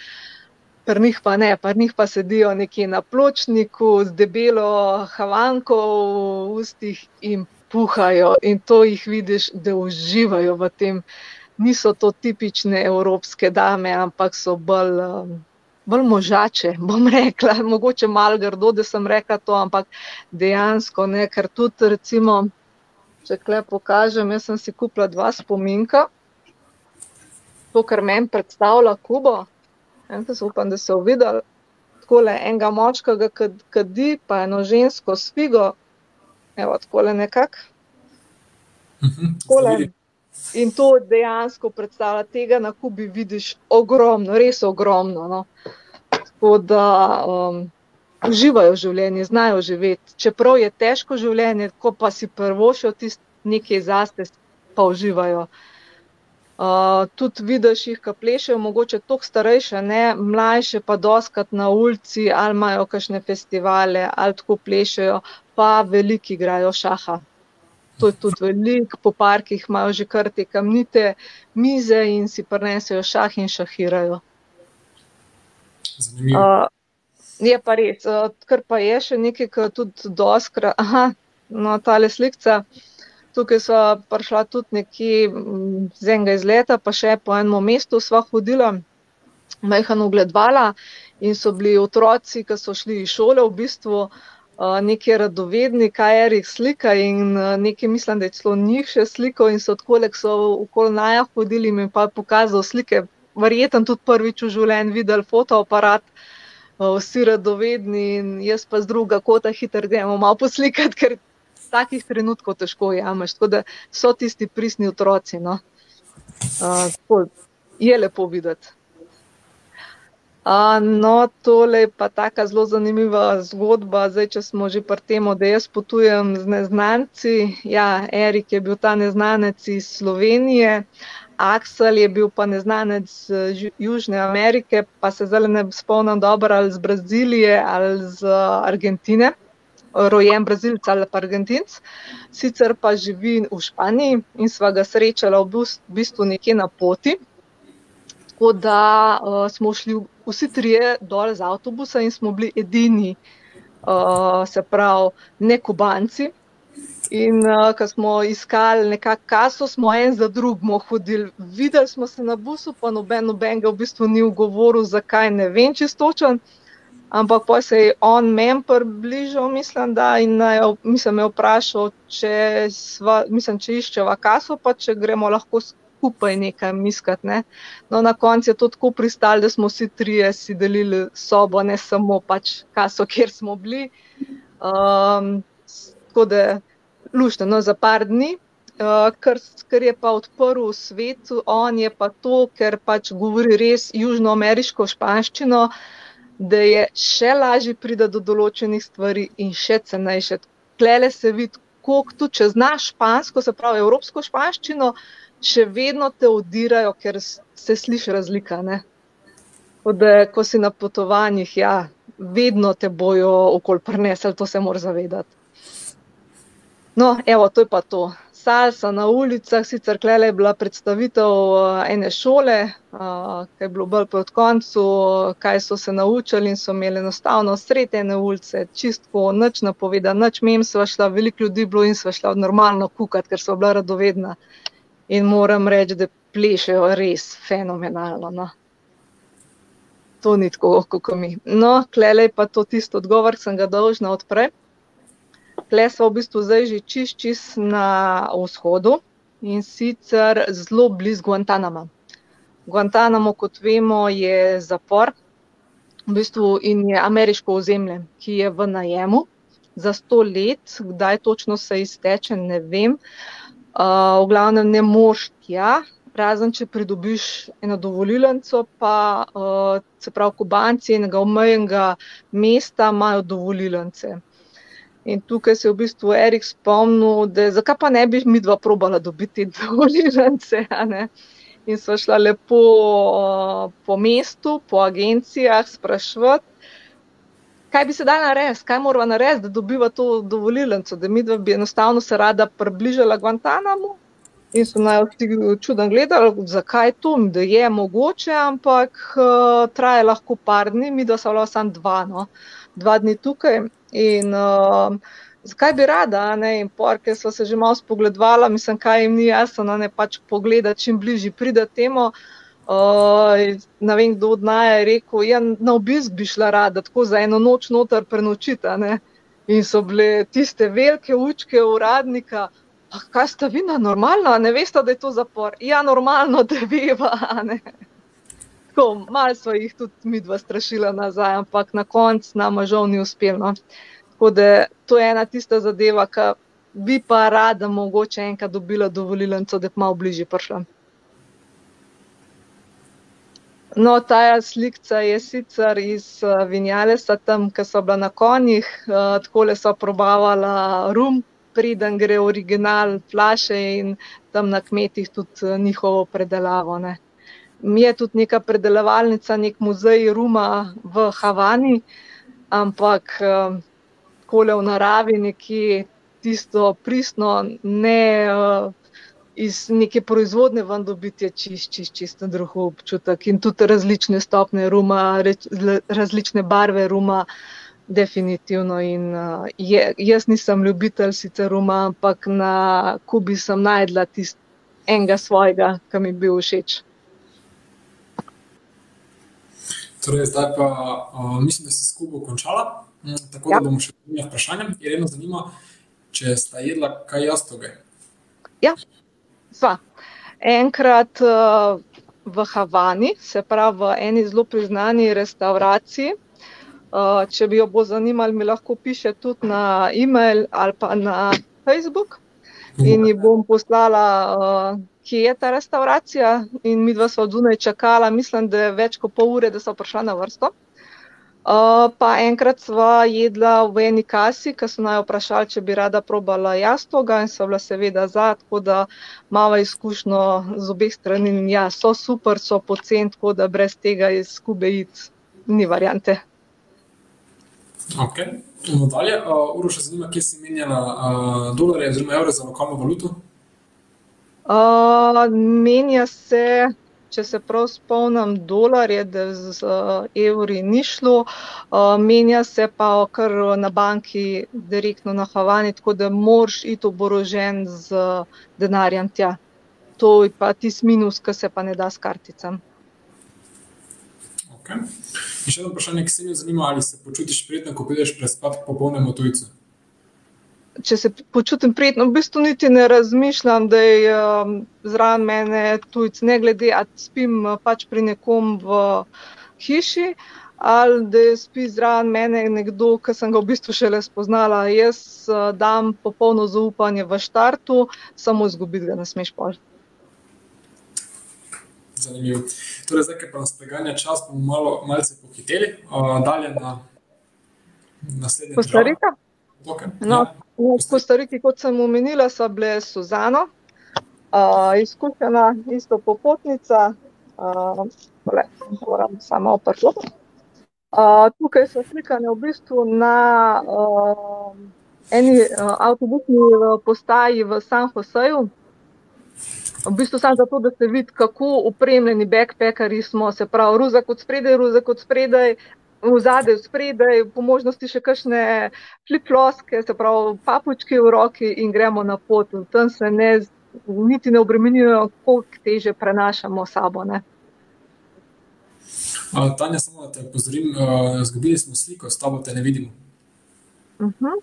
Pri njih pa ne, pri njih pa sedijo nekje na pločniku z debelo havanko v ustih in puhajo. In to jih vidiš, da uživajo v tem. Niso to tipične evropske dame, ampak so bolj bolj možače, bom rekla, mogoče malo grdo, da sem rekla to, ampak dejansko ne, ker tudi recimo, če kle pokažem, jaz sem si kupila dva spominka, to, kar meni predstavlja Kubo, en se upam, da se je videl, takole enega močkega kadi, pa eno žensko s figo, evo, takole nekak. Mhm, Takole. In to dejansko predstavlja, tega na Kubi vidiš ogromno, res ogromno. No. Tako da um, uživajo življenje, znajo živeti. Čeprav je težko življenje, ko pa si prvo še nekaj zaste, pa uživajo. Uh, tudi vidiš jih, ki plešejo, mogoče toliko starejše, ne mlajše, pa doskrat na ulici, ali imajo kakšne festivale, ali tako plešejo, pa veliki igrajo šaha. To je tudi veliko, po parkih imajo že kar te kamnite mize in si prenesejo šah in šahirajo. Uh, je pa res, uh, kar pa je še nekaj, kar tudi doskrat, aha, no, tale slikca. Tukaj so prišla tudi nekje z enega izleta, pa še po enem mestu sva hodila, majhen ogledvala in so bili otroci, ki so šli iz šole v bistvu uh, neki radovedni, kaj je res slika in nekaj mislim, da je celo njih še sliko in so da so okoli naja hodili in pa pokazal slike, verjeten tudi prvič v življenju videl fotoaparat, vsi radovedni in jaz pa z druga kota hitro gremo malo poslikati, ker takih trenutkov težko jameš, tako da so tisti pristni otroci, no. Uh, je lepo videti. No, tole je pa taka zelo zanimiva zgodba. Zdaj, če smo že pri tem, da jaz potujem z neznanci. Ja, Erik je bil ta neznanec iz Slovenije, Aksel je bil pa neznanec iz Južne Amerike, pa se zdaj ne spomnim dobro ali z Brazilije ali z Argentine. Rojen Brazilc ali pa Argentinc, sicer pa živi v Španiji in sva ga srečala v bistvu nekje na poti. Tako da uh, smo šli vsi trije dol z avtobusa in smo bili edini, uh, se pravi, ne kubanci. In uh, ko smo iskali nekako kaso, smo en za drugim hodili. Videli smo se na busu, pa noben, noben ga v bistvu ni ugovoril, zakaj ne vem, če stočen. Ampak pa se je on meni približal, mislim, da je, me vprašal, če, sva, mislim, če iščeva kaso, pa če gremo lahko skupaj nekaj miskati. Ne. No, na koncu je to tako pristalo, da smo vsi trije si delili sobo, ne samo pač kaso, kjer smo bili. Um, tako da, luštno, no, za par dni. Uh, kar, kar je pa odprl v svetu, on je pa to, ker pač govori res južnoameriško španščino, da je še lažje priti do določenih stvari in še cenejše. Klele se vidi, koliko tu, če znaš špansko, se pravi evropsko španščino, še vedno te odirajo, ker se sliši razlika. Da, ko si na potovanjih, ja, vedno te bojo okol prenesli, to se moraš zavedati. No, evo, to je pa to salsa na ulicah, sicer klele je bila predstavitev uh, ene šole, uh, ki je bilo bolj proti koncu, kaj so se naučili in so imeli enostavno sredene ulice, čistko, nič napoveda, nič mem sva šla, veliko ljudi bilo in sva šla normalno kukati, ker so bila radovedna. In moram reči, da plešejo res fenomenalno. No. To ni tako, kot mi. No, klele je pa to tisto odgovor, ki sem ga dolžna odpreti. Tle smo v bistvu zdaj že čist, čist na vzhodu in sicer zelo blizu Guantanama. Guantanamo, kot vemo, je zapor v bistvu in je ameriško ozemlje, ki je v najemu za sto let, kdaj točno se izteče, ne vem. Uh, v glavnem ne moš tja, razen če pridobiš eno dovolilnico, pa uh, se pravi, kubanci enega omejenega mesta imajo dovolilnice. In tukaj se je v bistvu Erik spomnil, da zakaj pa ne bi mi dva probala dobiti dovolilnice. In so šla lepo po mestu, po agencijah, sprašvati, kaj bi se dal narediti, kaj moramo narediti, da dobiva to dovolilnico, da mi dva bi enostavno se rada približala Guantanamo. In so naj vsi čudno gledali, zakaj to, da je mogoče, ampak uh, traje lahko par dni, mi dva smo samo dva, no? dva dni tukaj. In uh, zakaj bi rada, ne? in porke so se že malo spogledvala, mislim, kaj jim ni jasno, ne pač pogleda, čim bližje pride temu. Uh, ne vem, kdo od naj je rekel, ja, na obisk bi šla rada, tako za eno noč noter prenočita. Ne? In so bile tiste velike učke uradnika, ah, kaj sta vi na normalno, ne veste, da je to zapor. Ja, normalno, da veva. Tako, malo smo jih tudi mi dva strašila nazaj, ampak na koncu nam žal ni uspelo. No. Tako da to je ena tista zadeva, ki bi pa rada mogoče enkrat dobila dovolilnico, da bi malo bližje prišla. No, ta slika je sicer iz uh, Vinjalesa, tam, ki so bila na konjih, uh, tako le so probavala rum, preden gre original, flaše in tam na kmetih tudi uh, njihovo predelavo. Ne je tudi neka predelovalnica, nek muzej Ruma v Havani, ampak um, kole v naravi, nekje tisto pristno, ne iz neke proizvodne vam dobiti, je čist, čist, čist drug občutek. In tudi različne stopne Ruma, različne barve Ruma. Definitivno. In, uh, je, jaz nisem ljubitelj sicer Ruma, ampak na Kubi sem najdla tistega enega svojega, ki mi je bil všeč. Torej, zdaj pa uh, mislim, da si skupaj končala. Mm, tako ja. da bomo še nekaj vprašanj. Je eno zanimivo, če sta jedla kaj jastoge. Ja, sva. Enkrat uh, v Havani, se pravi v eni zelo priznani restavraciji. Uh, če bi jo bo zanimalo, mi lahko piše tudi na e-mail ali pa na Facebook. In ji bom poslala uh, kje je ta restauracija, in mi dva smo zunaj čakala, mislim, da je več kot pol ure, da so prišla na vrsto. Uh, pa enkrat sva jedla v eni kasi, ki so naj vprašali, če bi rada probala jastoga, in so bila seveda za, tako da mava izkušnjo z obeh strani. Ja, so super, so pocen, tako da brez tega iz skube id, ni variante. Ok, nadalje. Uh, Uro še zanima, kje si menjala uh, dolarje oziroma evre za lokalno valuto? Uh, menja se, če se prav spomnim, dolarje, da z evri ni šlo, menja se pa kar na banki, direktno na Havani, tako da moraš iti oborožen z denarjem tja. To je pa tisti minus, ki se pa ne da s karticam. Okay. In še eno vprašanje, ki se mi zanima, ali se počutiš prijetno, ko prideš prespat po polnem tujcu? Če se počutim prijetno, v bistvu niti ne razmišljam, da je um, zraven mene tujec, ne glede, ali spim pač pri nekom v hiši ali da spi zraven mene nekdo, ki sem ga v bistvu šele spoznala. Jaz uh, dam popolno zaupanje v štartu, samo izgubiti ga ne smeš požiti zanimiv. Torej, zdaj, ki pa nas preganja čas, bomo malo malce pohiteli, uh, dalje na naslednji svet. Kostarika. Okay. No, ja. V Kostariki, kot sem omenila, so bile Suzano, uh, izkušena, isto popotnica. Uh, moram samo opršati. Uh, tukaj so slikane v bistvu na uh, eni uh, avtobusni postaji v San Joseju, v bistvu samo zato, da se vidi, kako upremljeni backpackeri smo, se pravi, ruzak od spredaj, ruzak od spredaj. V zadju, spredaj, po možnosti še kakšne flip-floske, se pravi, papučke v roki in gremo na pot. Tam se ne, niti ne obremenijo, koliko teže prenašamo sabo. Ne. Tanja, samo da te pozorim, uh, zgubili smo sliko, s tabo te ne vidimo. Uh -huh.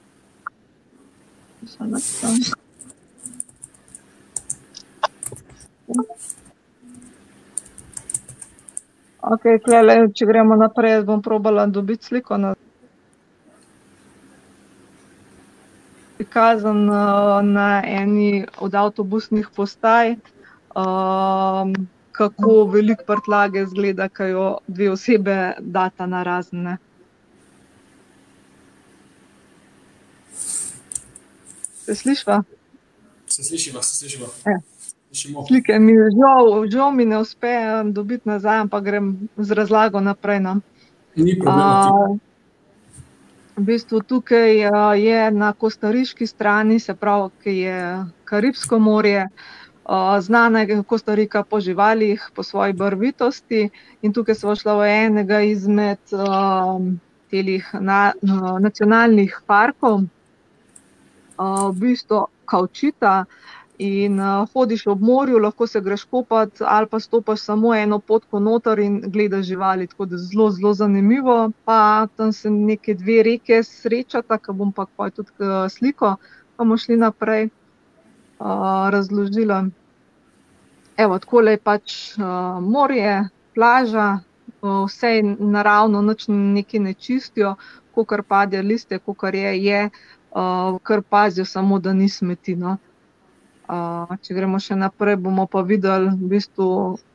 Okay, klele, če gremo naprej, bom probala dobiti sliko. Na... Prikazan uh, na eni od avtobusnih postaj, uh, kako velik prtlage zgleda, kaj jo dve osebe data na razne. Se slišiva? Se slišiva, se slišiva. Ja. Slike mi žal, žal mi ne uspe dobiti nazaj, ampak grem z razlago naprej. No. Ni problema. V bistvu tukaj je na kostariški strani, se pravi, ki je Karibsko morje. Znana je Kostarika po živalih, po svoji barvitosti. In tukaj smo šli v enega izmed um, telih na, na, nacionalnih parkov, uh, v bistvu Kaučita. In uh, hodiš ob morju, lahko se greš kopati, ali pa stopiš samo eno potko noter in gledaš živali. Tako da je zelo, zelo zanimivo. Pa tam se neke dve reke srečata, ki bom pa pa tudi sliko, pa bomo šli naprej uh, razložila. Evo, tako je pač uh, morje, plaža, uh, vse je naravno, noč neki ne čistijo, ko kar pade liste, ko kar je, je uh, kar pazijo, samo da ni če gremo še naprej, bomo pa videli, v bistvu,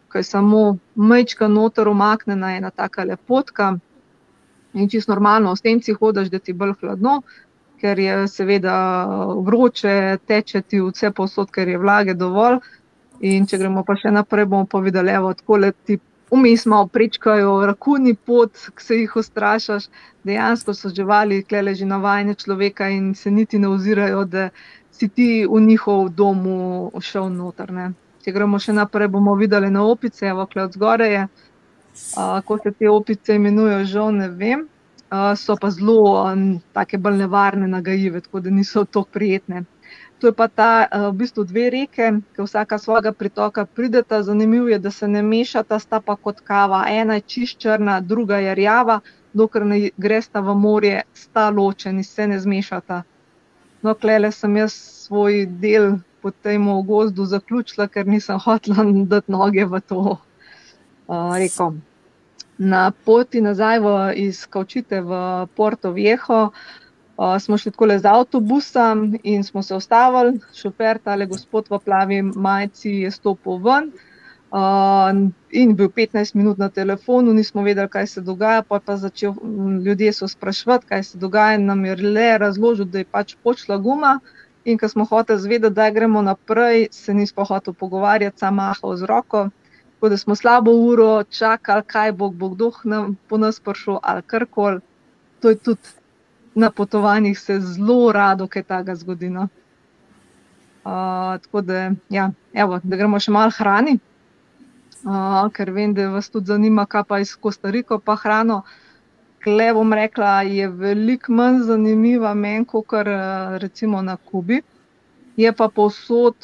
kaj samo mečka noter umaknjena je ena taka lepotka. In čisto normalno, v senci hodiš, da ti bolj hladno, ker je seveda vroče, teče ti vse posod, ker je vlage dovolj. In če gremo pa še naprej, bomo pa videli, da tako le ti vmes malo prečkajo rakuni pot, ki se jih ustrašaš. Dejansko so živali, klele že navajene človeka in se niti ne ozirajo, da si ti v njihov domu šel noter. Ne. Če gremo še naprej, bomo videli na opice, evo, kled zgore je. Kako se te opice imenujejo, žal ne vem. A, so pa zelo take bolj nevarne, nagajive, tako da niso tako prijetne. To je pa ta, v bistvu dve reke, ki vsaka svojega pritoka prideta. Zanimivo je, da se ne mešata, sta pa kot kava. Ena je čist črna, druga je rjava, dokler ne gresta v morje, sta ločeni, se ne zmešata. No, klele sem jaz svoj del po tem gozdu zaključila, ker nisem hotela dati noge v to uh, reko. Na poti nazaj v, iz Kaučite v Porto Viejo uh, smo šli tako z avtobusom in smo se ustavili. Šofer, tale gospod v plavi majici, je stopil ven. In bil 15 minut na telefonu, nismo vedeli, kaj se dogaja. Pa pa začel ljudje so sprašvati, kaj se dogaja. Nam je le razložil, da je pač počela guma. In ko smo hoteli zvedeti, da gremo naprej, se nismo hoteli pogovarjati, samo mahal z roko. Tako da smo slabo uro čakali, kaj bo, bo kdo po nas prišel ali karkoli. To je tudi na potovanjih se zelo rado, kaj takega zgodi. No. Uh, tako da, ja, evo, da gremo še malo hrani ker vem, da vas tudi zanima, kaj pa iz Kostarika, pa hrano. Kle bom rekla, je veliko manj zanimiva meni, kot recimo na Kubi. Je pa povsod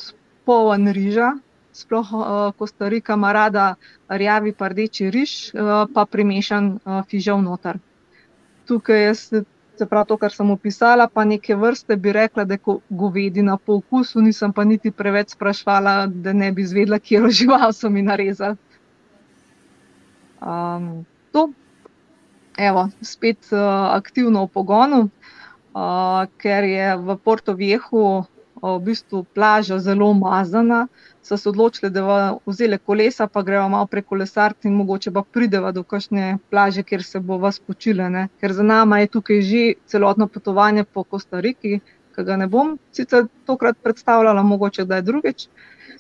poln riža, sploh Kostarika ima rada rjavi pa rdeči riž, pa primešan fižol noter. Tukaj jaz se pravi to, kar sem opisala, pa neke vrste bi rekla, da je govedina po okusu, nisem pa niti preveč sprašvala, da ne bi izvedela, kje žival so mi narezali. Um, to, evo, spet uh, aktivno v pogonu, uh, ker je v Porto Viehu v bistvu plaža zelo umazana, so se odločili, da bomo vzeli kolesa, pa gremo malo prek kolesarti in mogoče pa prideva do kakšne plaže, kjer se bo vas počile. Ne? Ker za nama je tukaj že celotno potovanje po Kostariki, ki ga ne bom sicer tokrat predstavljala, mogoče da je drugič.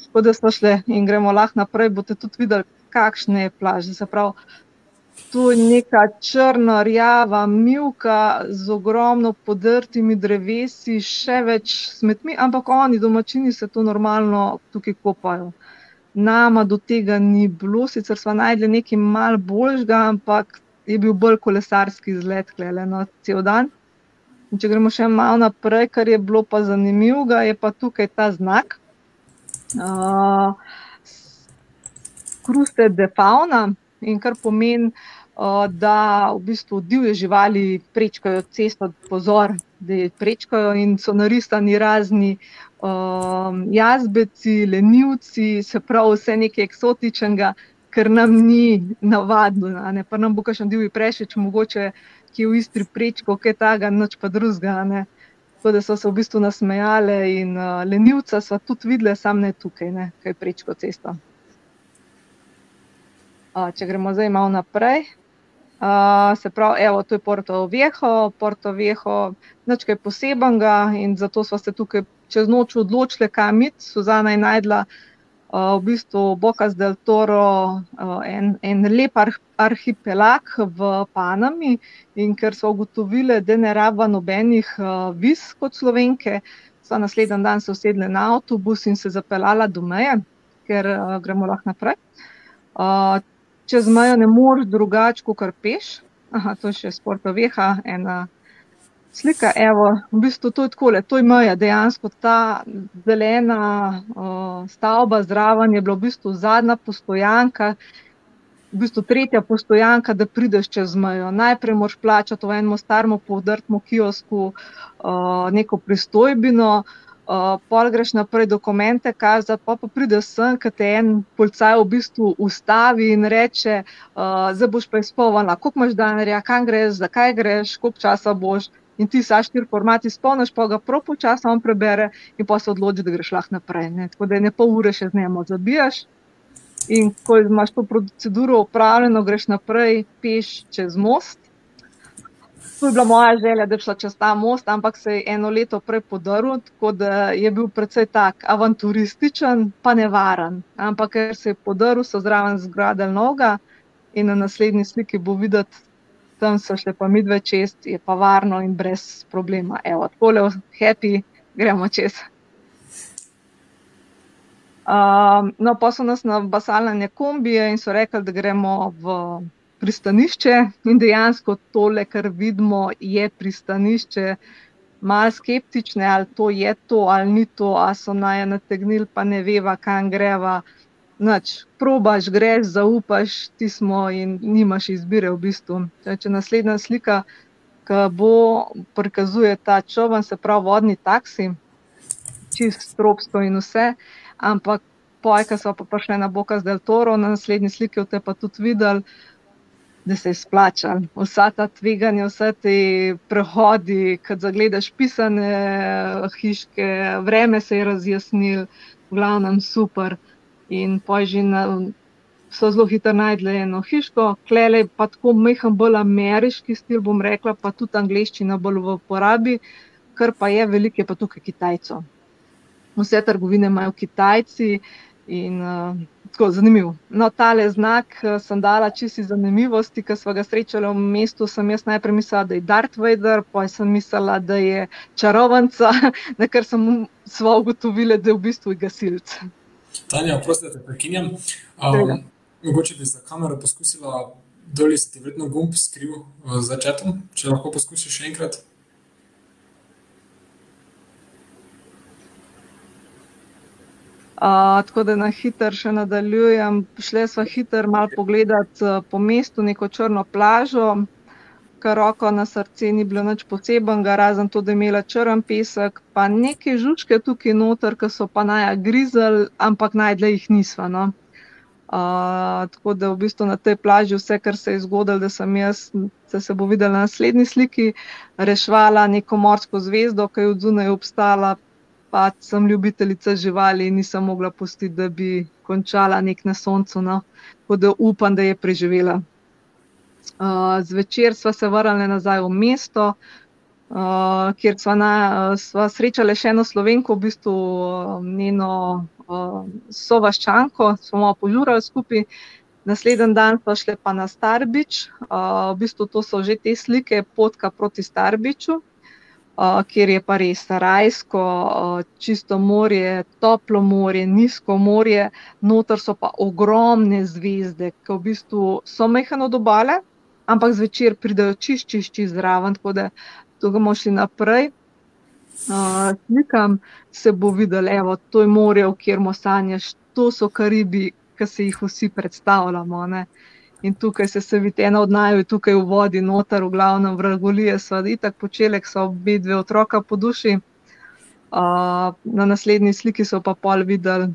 Tako da smo šli in gremo lahko naprej, boste tudi videli, kakšne plaže. Se pravi, tu je neka črna, rjava, milka z ogromno podrtimi drevesi, še več smetmi, ampak oni, domačini, se to normalno tukaj kopajo. Nama do tega ni bilo, sicer smo najdli nekaj mal boljšega, ampak je bil bolj kolesarski izlet, gledano, no, cel dan. In če gremo še malo naprej, kar je bilo pa zanimivo, je pa tukaj ta znak. Uh, Kruste de fauna, in kar pomeni, uh, da v bistvu divje živali prečkajo cesto, pozor, da jih prečkajo in so naristani razni um, jazbeci, lenivci, se pravi vse nekaj eksotičnega, kar nam ni navadno. Ne? Pa nam bo kakšen divji prešeč, mogoče ki je v Istri prečko, kaj taga, noč pa drugega. Tako da so se v bistvu nasmejale in uh, lenivca so tudi videle, sam ne tukaj, ne, kaj prečko cesto če gremo zdaj malo naprej. Uh, se pravi, evo, to je Porto Viejo, Porto Viejo, nič kaj posebenega in zato smo se tukaj čez noč odločili, kam iti. Suzana je najdla uh, v bistvu Bocas del Toro, uh, en, en lep arh, arhipelag v Panami in ker so ugotovili, da ne raba nobenih uh, viz kot slovenke, so naslednji dan se usedli na avtobus in se zapeljala do meje, ker uh, gremo lahko naprej. Čez mejo ne moreš drugače, kot peš. Aha, to je še sportoveha, ena slika. Evo, v bistvu to je tako, to je meja, dejansko ta zelena uh, stavba zraven je bila v bistvu zadnja postojanka. V bistvu tretja postojanka, da prideš čez mejo. Najprej moraš plačati v enem starem, povdrtmu kiosku uh, neko pristojbino, uh, Uh, pol greš naprej dokumente, kazati, pa, pa prideš sem, ki te en policaj v bistvu ustavi in reče: uh, Zdaj boš pa izpolnila, koliko imaš denarja, kam greš, zakaj greš, koliko časa boš. In ti sa štiri formati izpolniš, pa ga prav počasi on prebere in pa se odloči, da greš lahko naprej. Ne? Tako da je ne pol ure še z njim zabijaš. In ko imaš to proceduro upravljeno, greš naprej, peš čez most. To je bila moja želja, da bi šla čez ta most, ampak se je eno leto prej podaril, tako da je bil precej tak avanturističen, pa nevaren. Ampak ker se je podaril, so zraven zgradili noga in na naslednji sliki bo videti, tam so šle pa midve čez, je pa varno in brez problema. Evo, tako le happy, gremo čez. Um, no, pa so nas na basalne kombije in so rekli, da gremo v pristanišče in dejansko tole, kar vidimo, je pristanišče. Mal skeptične, ali to je to, ali ni to, ali so naj nategnili, pa ne veva, kam greva. Noč, probaš, greš, zaupaš, ti smo in nimaš izbire v bistvu. Če naslednja slika, ki bo prikazuje ta čovn, se pravi vodni taksi, čist stropstvo in vse, ampak pojka so pa prišli na Boka z Del Toro, na naslednji sliki v te pa tudi videli, da se je splačal. Vsa ta tveganja, vse te prehodi, kad zagledaš pisane hiške, vreme se je razjasnil, v glavnem super. In požina so zelo hitro najdli eno hiško, klele pa tako mehan, bolj ameriški stil, bom rekla, pa tudi angliščina bolj v uporabi, kar pa je veliko, je pa tukaj Kitajcev. Vse trgovine imajo Kitajci in uh, tako zanimiv. No, tale znak eh, sem dala čisto iz zanimivosti, ker smo ga srečali v mestu. Sem jaz najprej mislila, da je Darth Vader, pa sem mislila, da je čarovnica, na kar sem sva ugotovila, da je v bistvu gasilc. Tanja, prosim, da te prekinjam. Um, mogoče bi za kamero poskusila, dolje se ti vedno gumb skril uh, za četom, če lahko poskusiš še enkrat. Uh, tako da na hiter še nadaljujem. Šli smo hiter malo pogledat uh, po mestu, neko črno plažo, kar roko na srce ni bilo nič posebenega, razen to, da je imela črn pesek, pa neke žužke tukaj noter, ki so pa naj grizel, ampak najdle jih nisva. No. Uh, tako da v bistvu na tej plaži vse, kar se je zgodilo, da sem jaz, da se bo videla na naslednji sliki, rešvala neko morsko zvezdo, ki je od zunaj obstala, pa sem ljubiteljica živali in nisem mogla pustiti, da bi končala nek na soncu. No. Tako da upam, da je preživela. Uh, zvečer sva se vrnili nazaj v mesto, uh, kjer sva, na, sva srečali še eno slovenko, v bistvu uh, njeno uh, sovaščanko, smo malo požurali skupaj. Naslednji dan pa šli pa na Starbič, uh, v bistvu to so že te slike potka proti Starbiču, kjer je pa res rajsko, uh, čisto morje, toplo morje, nizko morje, noter so pa ogromne zvezde, ki v bistvu so mehano dobale, ampak zvečer pridajo čist, čist, čist zraven, tako da tukaj bomo šli naprej slikam, se bo videl, da to je morje, v kjer mo sanjaš, to so Karibi, ki se jih vsi predstavljamo. Ne? In tukaj se, se vidi ena od najbolj, tukaj v vodi, noter, v glavnem, vragolije so, itak počelek so obe dve otroka po duši. Uh, na naslednji sliki so pa pol videli,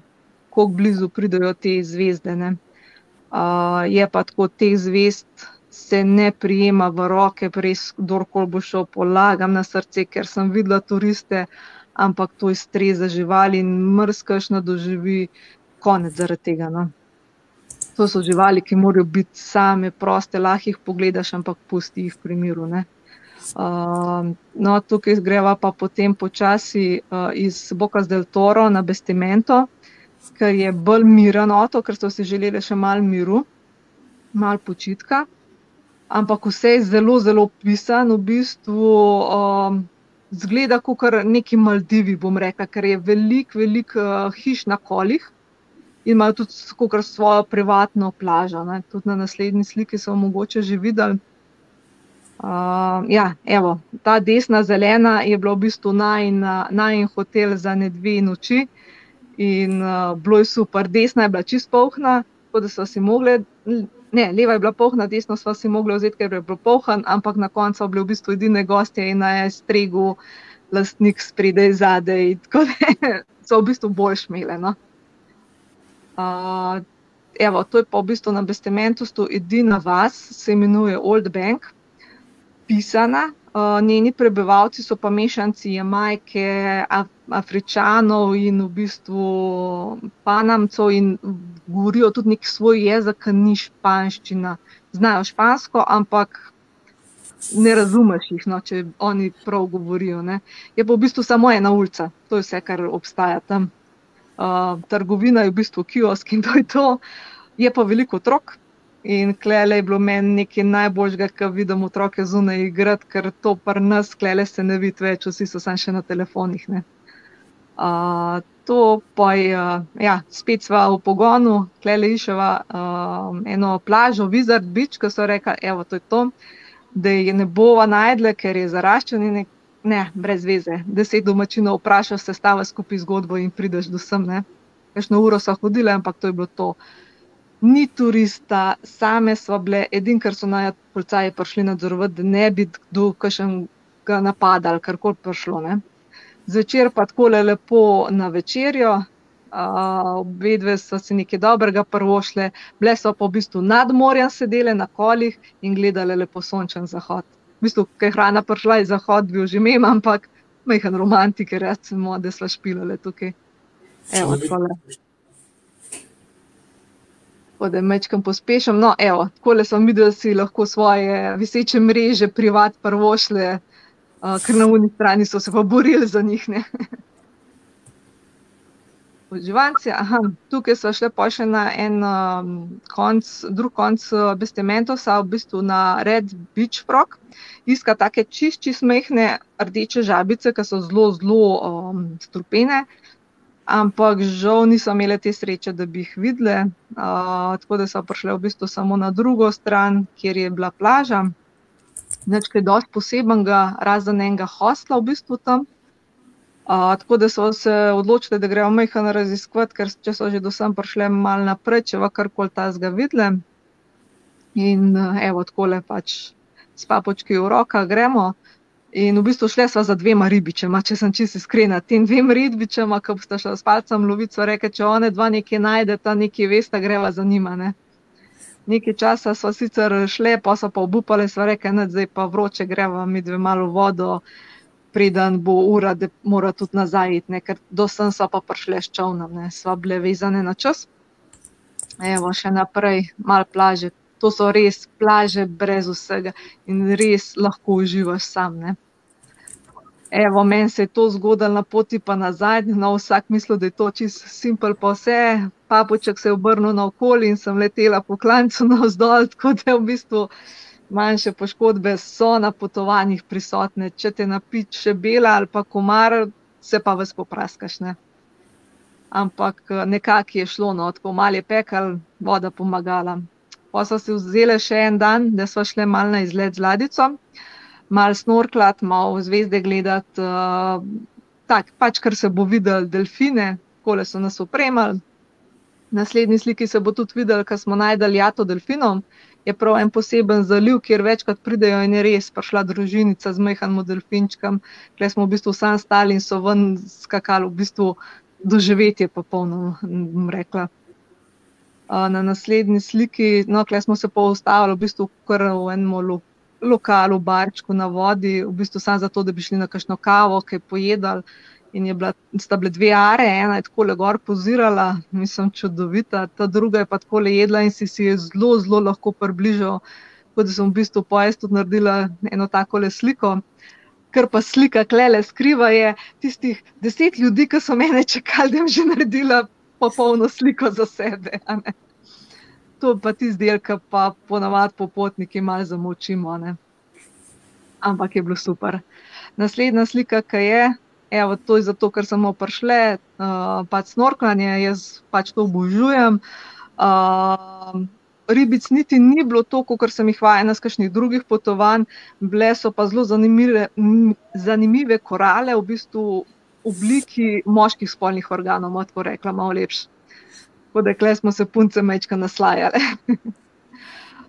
kako blizu pridajo te zvezde. Uh, je pa tako teh zvezd se ne prijema v roke, res kdorkoli bo šel, polagam na srce, ker sem videla turiste, ampak to je streza živali in mrzkaš na doživi konec zaradi tega. No. To so živali, ki morajo biti same, proste, lahko jih pogledaš, ampak pusti jih v miru. Uh, no, tukaj greva pa potem počasi uh, iz Boka Del Toro na Bestimento, ker je bolj miren otok, ker so si želeli še malo miru, malo počitka ampak vse je zelo, zelo pisan, v bistvu um, zgleda kot neki Maldivi, bom rekla, ker je velik, velik uh, hiš na kolih in imajo tudi svojo privatno plažo. Ne. Tudi na naslednji sliki so mogoče že videli. Uh, ja, evo, ta desna zelena je bila v bistvu najmanj hotel za ne dve noči in uh, bilo je super. Desna je bila čist pohna, tako da so si mogli ne, leva je bila pohna, desno smo si mogli vzeti, ker je bil pohan, ampak na koncu bili v bistvu edine gostje in na stregu lastnik spredaj zadaj. Tako da so v bistvu bolj šmele. No. Uh, evo, to je pa v bistvu na Bestementu, edina vas, se imenuje Old Bank, pisana, Uh, njeni prebivalci so pa mešanci Jamajke, Af Afričanov in v bistvu Panamcev in govorijo tudi nek svoj jezik, ni španščina. Znajo špansko, ampak ne razumeš jih, no, če oni prav govorijo. Ne. Je pa v bistvu samo ena ulica, to je vse, kar obstaja tam. Uh, trgovina je v bistvu kiosk in to je to. Je pa veliko otrok, In klele je bilo meni nekaj najboljšega, kar vidim otroke zunaj igrati, ker to pri nas klele se ne vidi več, vsi so samo še na telefonih. Uh, to pa je, uh, ja, spet sva v pogonu, klele iševa uh, eno plažo, Wizard Beach, ki so rekli, evo, to je to, da je ne bova najdle, ker je zaraščen in ne, brez veze. Deset domačinov vprašaš, se stava skupaj zgodbo in prideš do sem. Kajšno uro so hodile, ampak to je bilo to ni turista, same smo bile, edino, kar so naj policaji prišli nadzorovati, da ne bi kdo kakšnega napadal, kar koli prišlo. Ne. Zvečer pa tako lepo na večerjo, obe dve so si nekaj dobrega prvošle, bile so pa v bistvu nad morjem sedele na kolih in gledale lepo sončen zahod. V bistvu, kaj je hrana prišla iz zahod, bil že mem, ampak majhen romantik, recimo, da smo špilale tukaj. Evo, da mečkam pospešam. No, evo, tako sem videl, da si lahko svoje viseče mreže privat prvošle, uh, ker na unji strani so se pa borili za njih. Uživanci, aha, tukaj so šle pa še na en um, konc, drug konc Bestementosa, v bistvu na Red Beach Frog, iska take čist, čist mehne rdeče žabice, ki so zelo, zelo um, strupene ampak žal niso imeli te sreče, da bi jih videli. Uh, tako da so prišli v bistvu samo na drugo stran, kjer je bila plaža. Neč kaj dosti posebenega, razen enega hostla v bistvu tam. Uh, tako da so se odločili, da grejo mehano raziskovati, ker če so že do sem prišli malo naprej, če v karkoli ta zga videli. In evo, tako le pač s papočki v rokah gremo. In v bistvu šli smo za dvema ribičema, če sem čisto iskrena. Tem dvema ribičema, ki sta šla s palcem lovico, reke, če one dva nekaj najdeta, nekaj veste, greva za njima. Ne? Nekaj časa smo sicer šli, pa so pa obupali, so rekli, da zdaj pa vroče greva mi dve malo vodo, preden bo ura, da mora tudi nazaj iti, ker do sem so pa prišli s čovnom, sva bile vezane na čas. Evo, še naprej, malo plaže, to so res plaže brez vsega in res lahko uživaš sam. Ne? Evo, meni se je to zgodilo na poti pa nazaj, no vsak misli, da je to čisto simpel pa vse, papuček se je obrnil na okolje in sem letela po klancu navzdol, tako da v bistvu manjše poškodbe so na potovanjih prisotne. Če te napič še bela ali pa komar, se pa vas popraskaš. Ne? Ampak nekako je šlo, no, tako malo je pekel, voda pomagala. Pa so si vzeli še en dan, da so šli malo na izlet z ladico, malo snorklat, malo zvezde gledati. Uh, tak, pač, kar se bo videl, delfine, kole so nas opremali. Na naslednji sliki se bo tudi videl, ker smo najdel jato delfinov. Je prav en poseben zaliv, kjer večkrat pridejo in je res prišla družinica z mehanim delfinčkom. Tukaj smo v bistvu sam stali in so ven skakali, v bistvu doživetje popolno, bom rekla na naslednji sliki, no, klej smo se pa ustavili v bistvu kar v enem lo, lokalu, barčku na vodi, v bistvu samo zato, da bi šli na kakšno kavo, kaj pojedali. In je bila, sta bile dve are, ena je tako le gor pozirala, mislim, čudovita, ta druga je pa tako le jedla in si si je zelo, zelo lahko približal. Tako da sem v bistvu po estu naredila eno tako le sliko. Ker pa slika klele skriva je tistih deset ljudi, ki so mene čakali, da jim že naredila popolno sliko za sebe. To pa ti zdaj, ki pa ponavadi popotniki malo zamočimo. Ne? Ampak je bilo super. Naslednja slika, ki je, evo, to je zato, ker smo prišli, uh, pač snorkanje, jaz pač to obožujem. Uh, ribic niti ni bilo toliko, kot sem jih vajena z kakšnih drugih potovanj, bile so pa zelo zanimive, zanimive korale, v bistvu obliki moških spolnih organov, tako rekla, malo lepš. Tako da smo se punce mečka naslajale.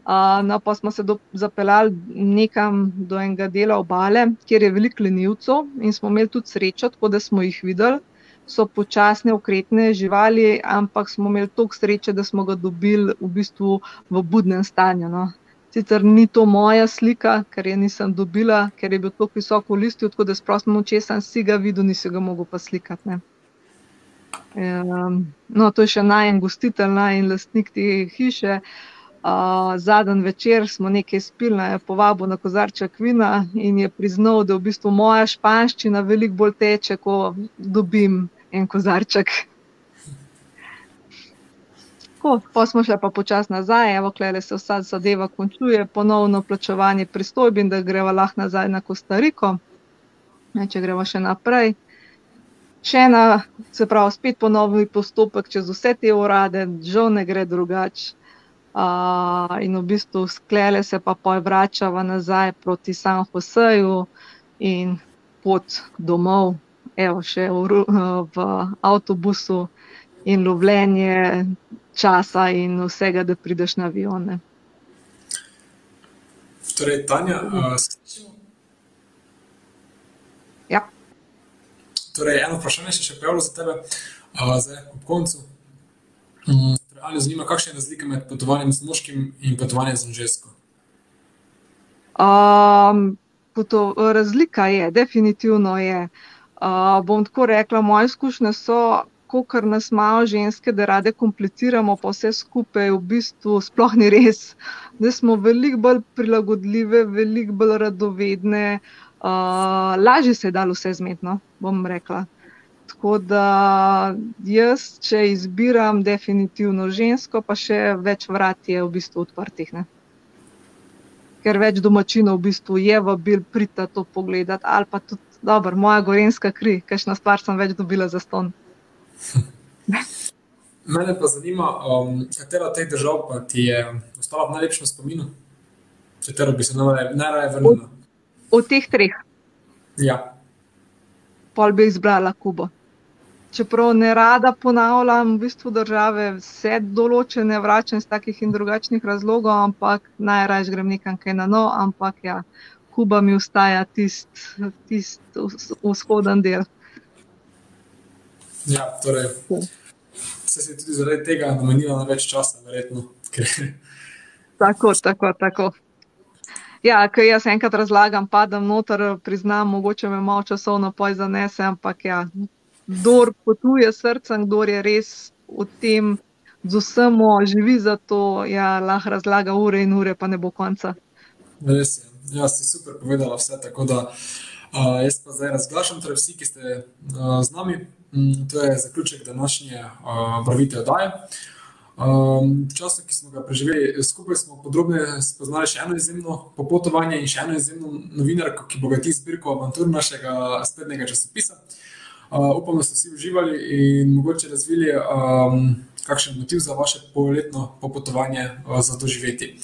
uh, no, pa smo se do, zapeljali nekam do enega dela obale, kjer je veliko lenivcev in smo imeli tudi srečo, tako da smo jih videli. So počasne, ukretne živali, ampak smo imeli toliko sreče, da smo ga dobili v bistvu v budnem stanju. No. Sicer ni to moja slika, ker je nisem dobila, ker je bil tako visoko v listu, tako da sprostno, če sem si ga videl, nisem ga mogel pa slikati. Um, no, to je še najen gostitelj, najen lastnik te hiše. Uh, Zadnji večer smo nekaj spili, je povabil na kozarček vina in je priznal, da v bistvu moja španščina veliko bolj teče, ko dobim en kozarček Tako, pa smo šli pa počasi nazaj, evo, klele se vsa zadeva končuje, ponovno plačevanje pristojbin, da greva lahko nazaj na Kostariko. Če greva še naprej. Še ena, se pravi, spet ponovni postopek čez vse te urade, žal ne gre drugače. Uh, in v bistvu sklele se pa poj vračava nazaj proti San Joseju in pot domov, evo, še v, v avtobusu in lovljenje časa in vsega, da prideš na avione. Torej, Tanja, uh, ja. torej, eno vprašanje še pojavilo za tebe, uh, zdaj ob koncu. Ali zanima, kakšne razlike med potovanjem z moškim in potovanjem z žensko? Um, razlika je, definitivno je. Uh, bom tako rekla, moje izkušnje so, kot nas malo ženske, da rade kompliciramo, pa vse skupaj v bistvu sploh ni res. Da smo veliko bolj prilagodljive, veliko bolj radovedne, uh, lažje se je dalo vse zmetno, bom rekla. Tako da jaz, če izbiram definitivno žensko, pa še več vrat je v bistvu odprtih. Ne? Ker več domačinov v bistvu je v bil prita to pogledati, ali pa tudi, dobro, moja gorenska kri, kajšna stvar sem več dobila za ston. Mene pa zanima, um, katera od teh držav ti je ostala v najlepšem spominu, katero bi se najraje vrnila? Od, od teh treh. Ja. pol bi izbrala Kubo. Čeprav ne rada ponavljam, v bistvu države vse določene vračam iz takih in drugačnih razlogov, ampak najraje grem nekam kaj na no, ampak ja, Kuba mi ostaja tisti tist vzhoden del. Ja, torej, se je tudi zaradi tega namenila na več časa, verjetno. tako, tako, tako. Ja, ker jaz enkrat razlagam, padam noter, priznam, mogoče me malo časovno poj zanese, ampak ja, kdor potuje srcem, kdor je res v tem z vsem, živi za to, ja, lahko razlaga ure in ure, pa ne bo konca. Res je. Ja, si super povedala vse, tako da uh, jaz pa zdaj razglašam, torej vsi, ki ste uh, z nami, um, to je zaključek današnje uh, barvite oddaje. Um, v času, ki smo ga preživeli skupaj, smo podrobneje spoznali še eno izjemno popotovanje in še eno izjemno novinarko, ki bogati zbirko avantur našega spletnega časopisa. Uh, upam, da ste vsi uživali in mogoče razvili um, kakšen motiv za vaše polletno popotovanje uh, za doživeti.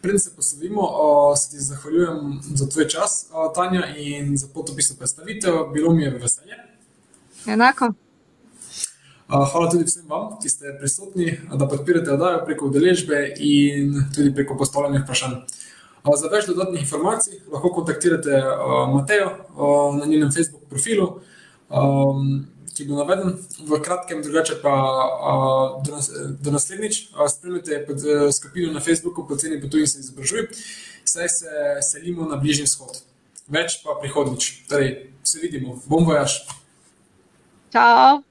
Preden se poslovimo, uh, se ti zahvaljujem za tvoj čas, uh, Tanja, in za potopisno predstavitev. Bilo mi je veselje. Enako. Hvala tudi vsem vam, ki ste prisotni, da podpirate oddajo preko udeležbe in tudi preko postavljanja vprašanj. Za več dodatnih informacij lahko kontaktirate Matejo na njenem Facebook profilu, ki bo naveden v kratkem, drugače pa do naslednjič. Spremljate pod skupino na Facebooku, poceni potuj in se izobražuj, saj se selimo na bližnji vzhod. Več pa prihodnič. Torej, se vidimo, bom vojaš. Ciao.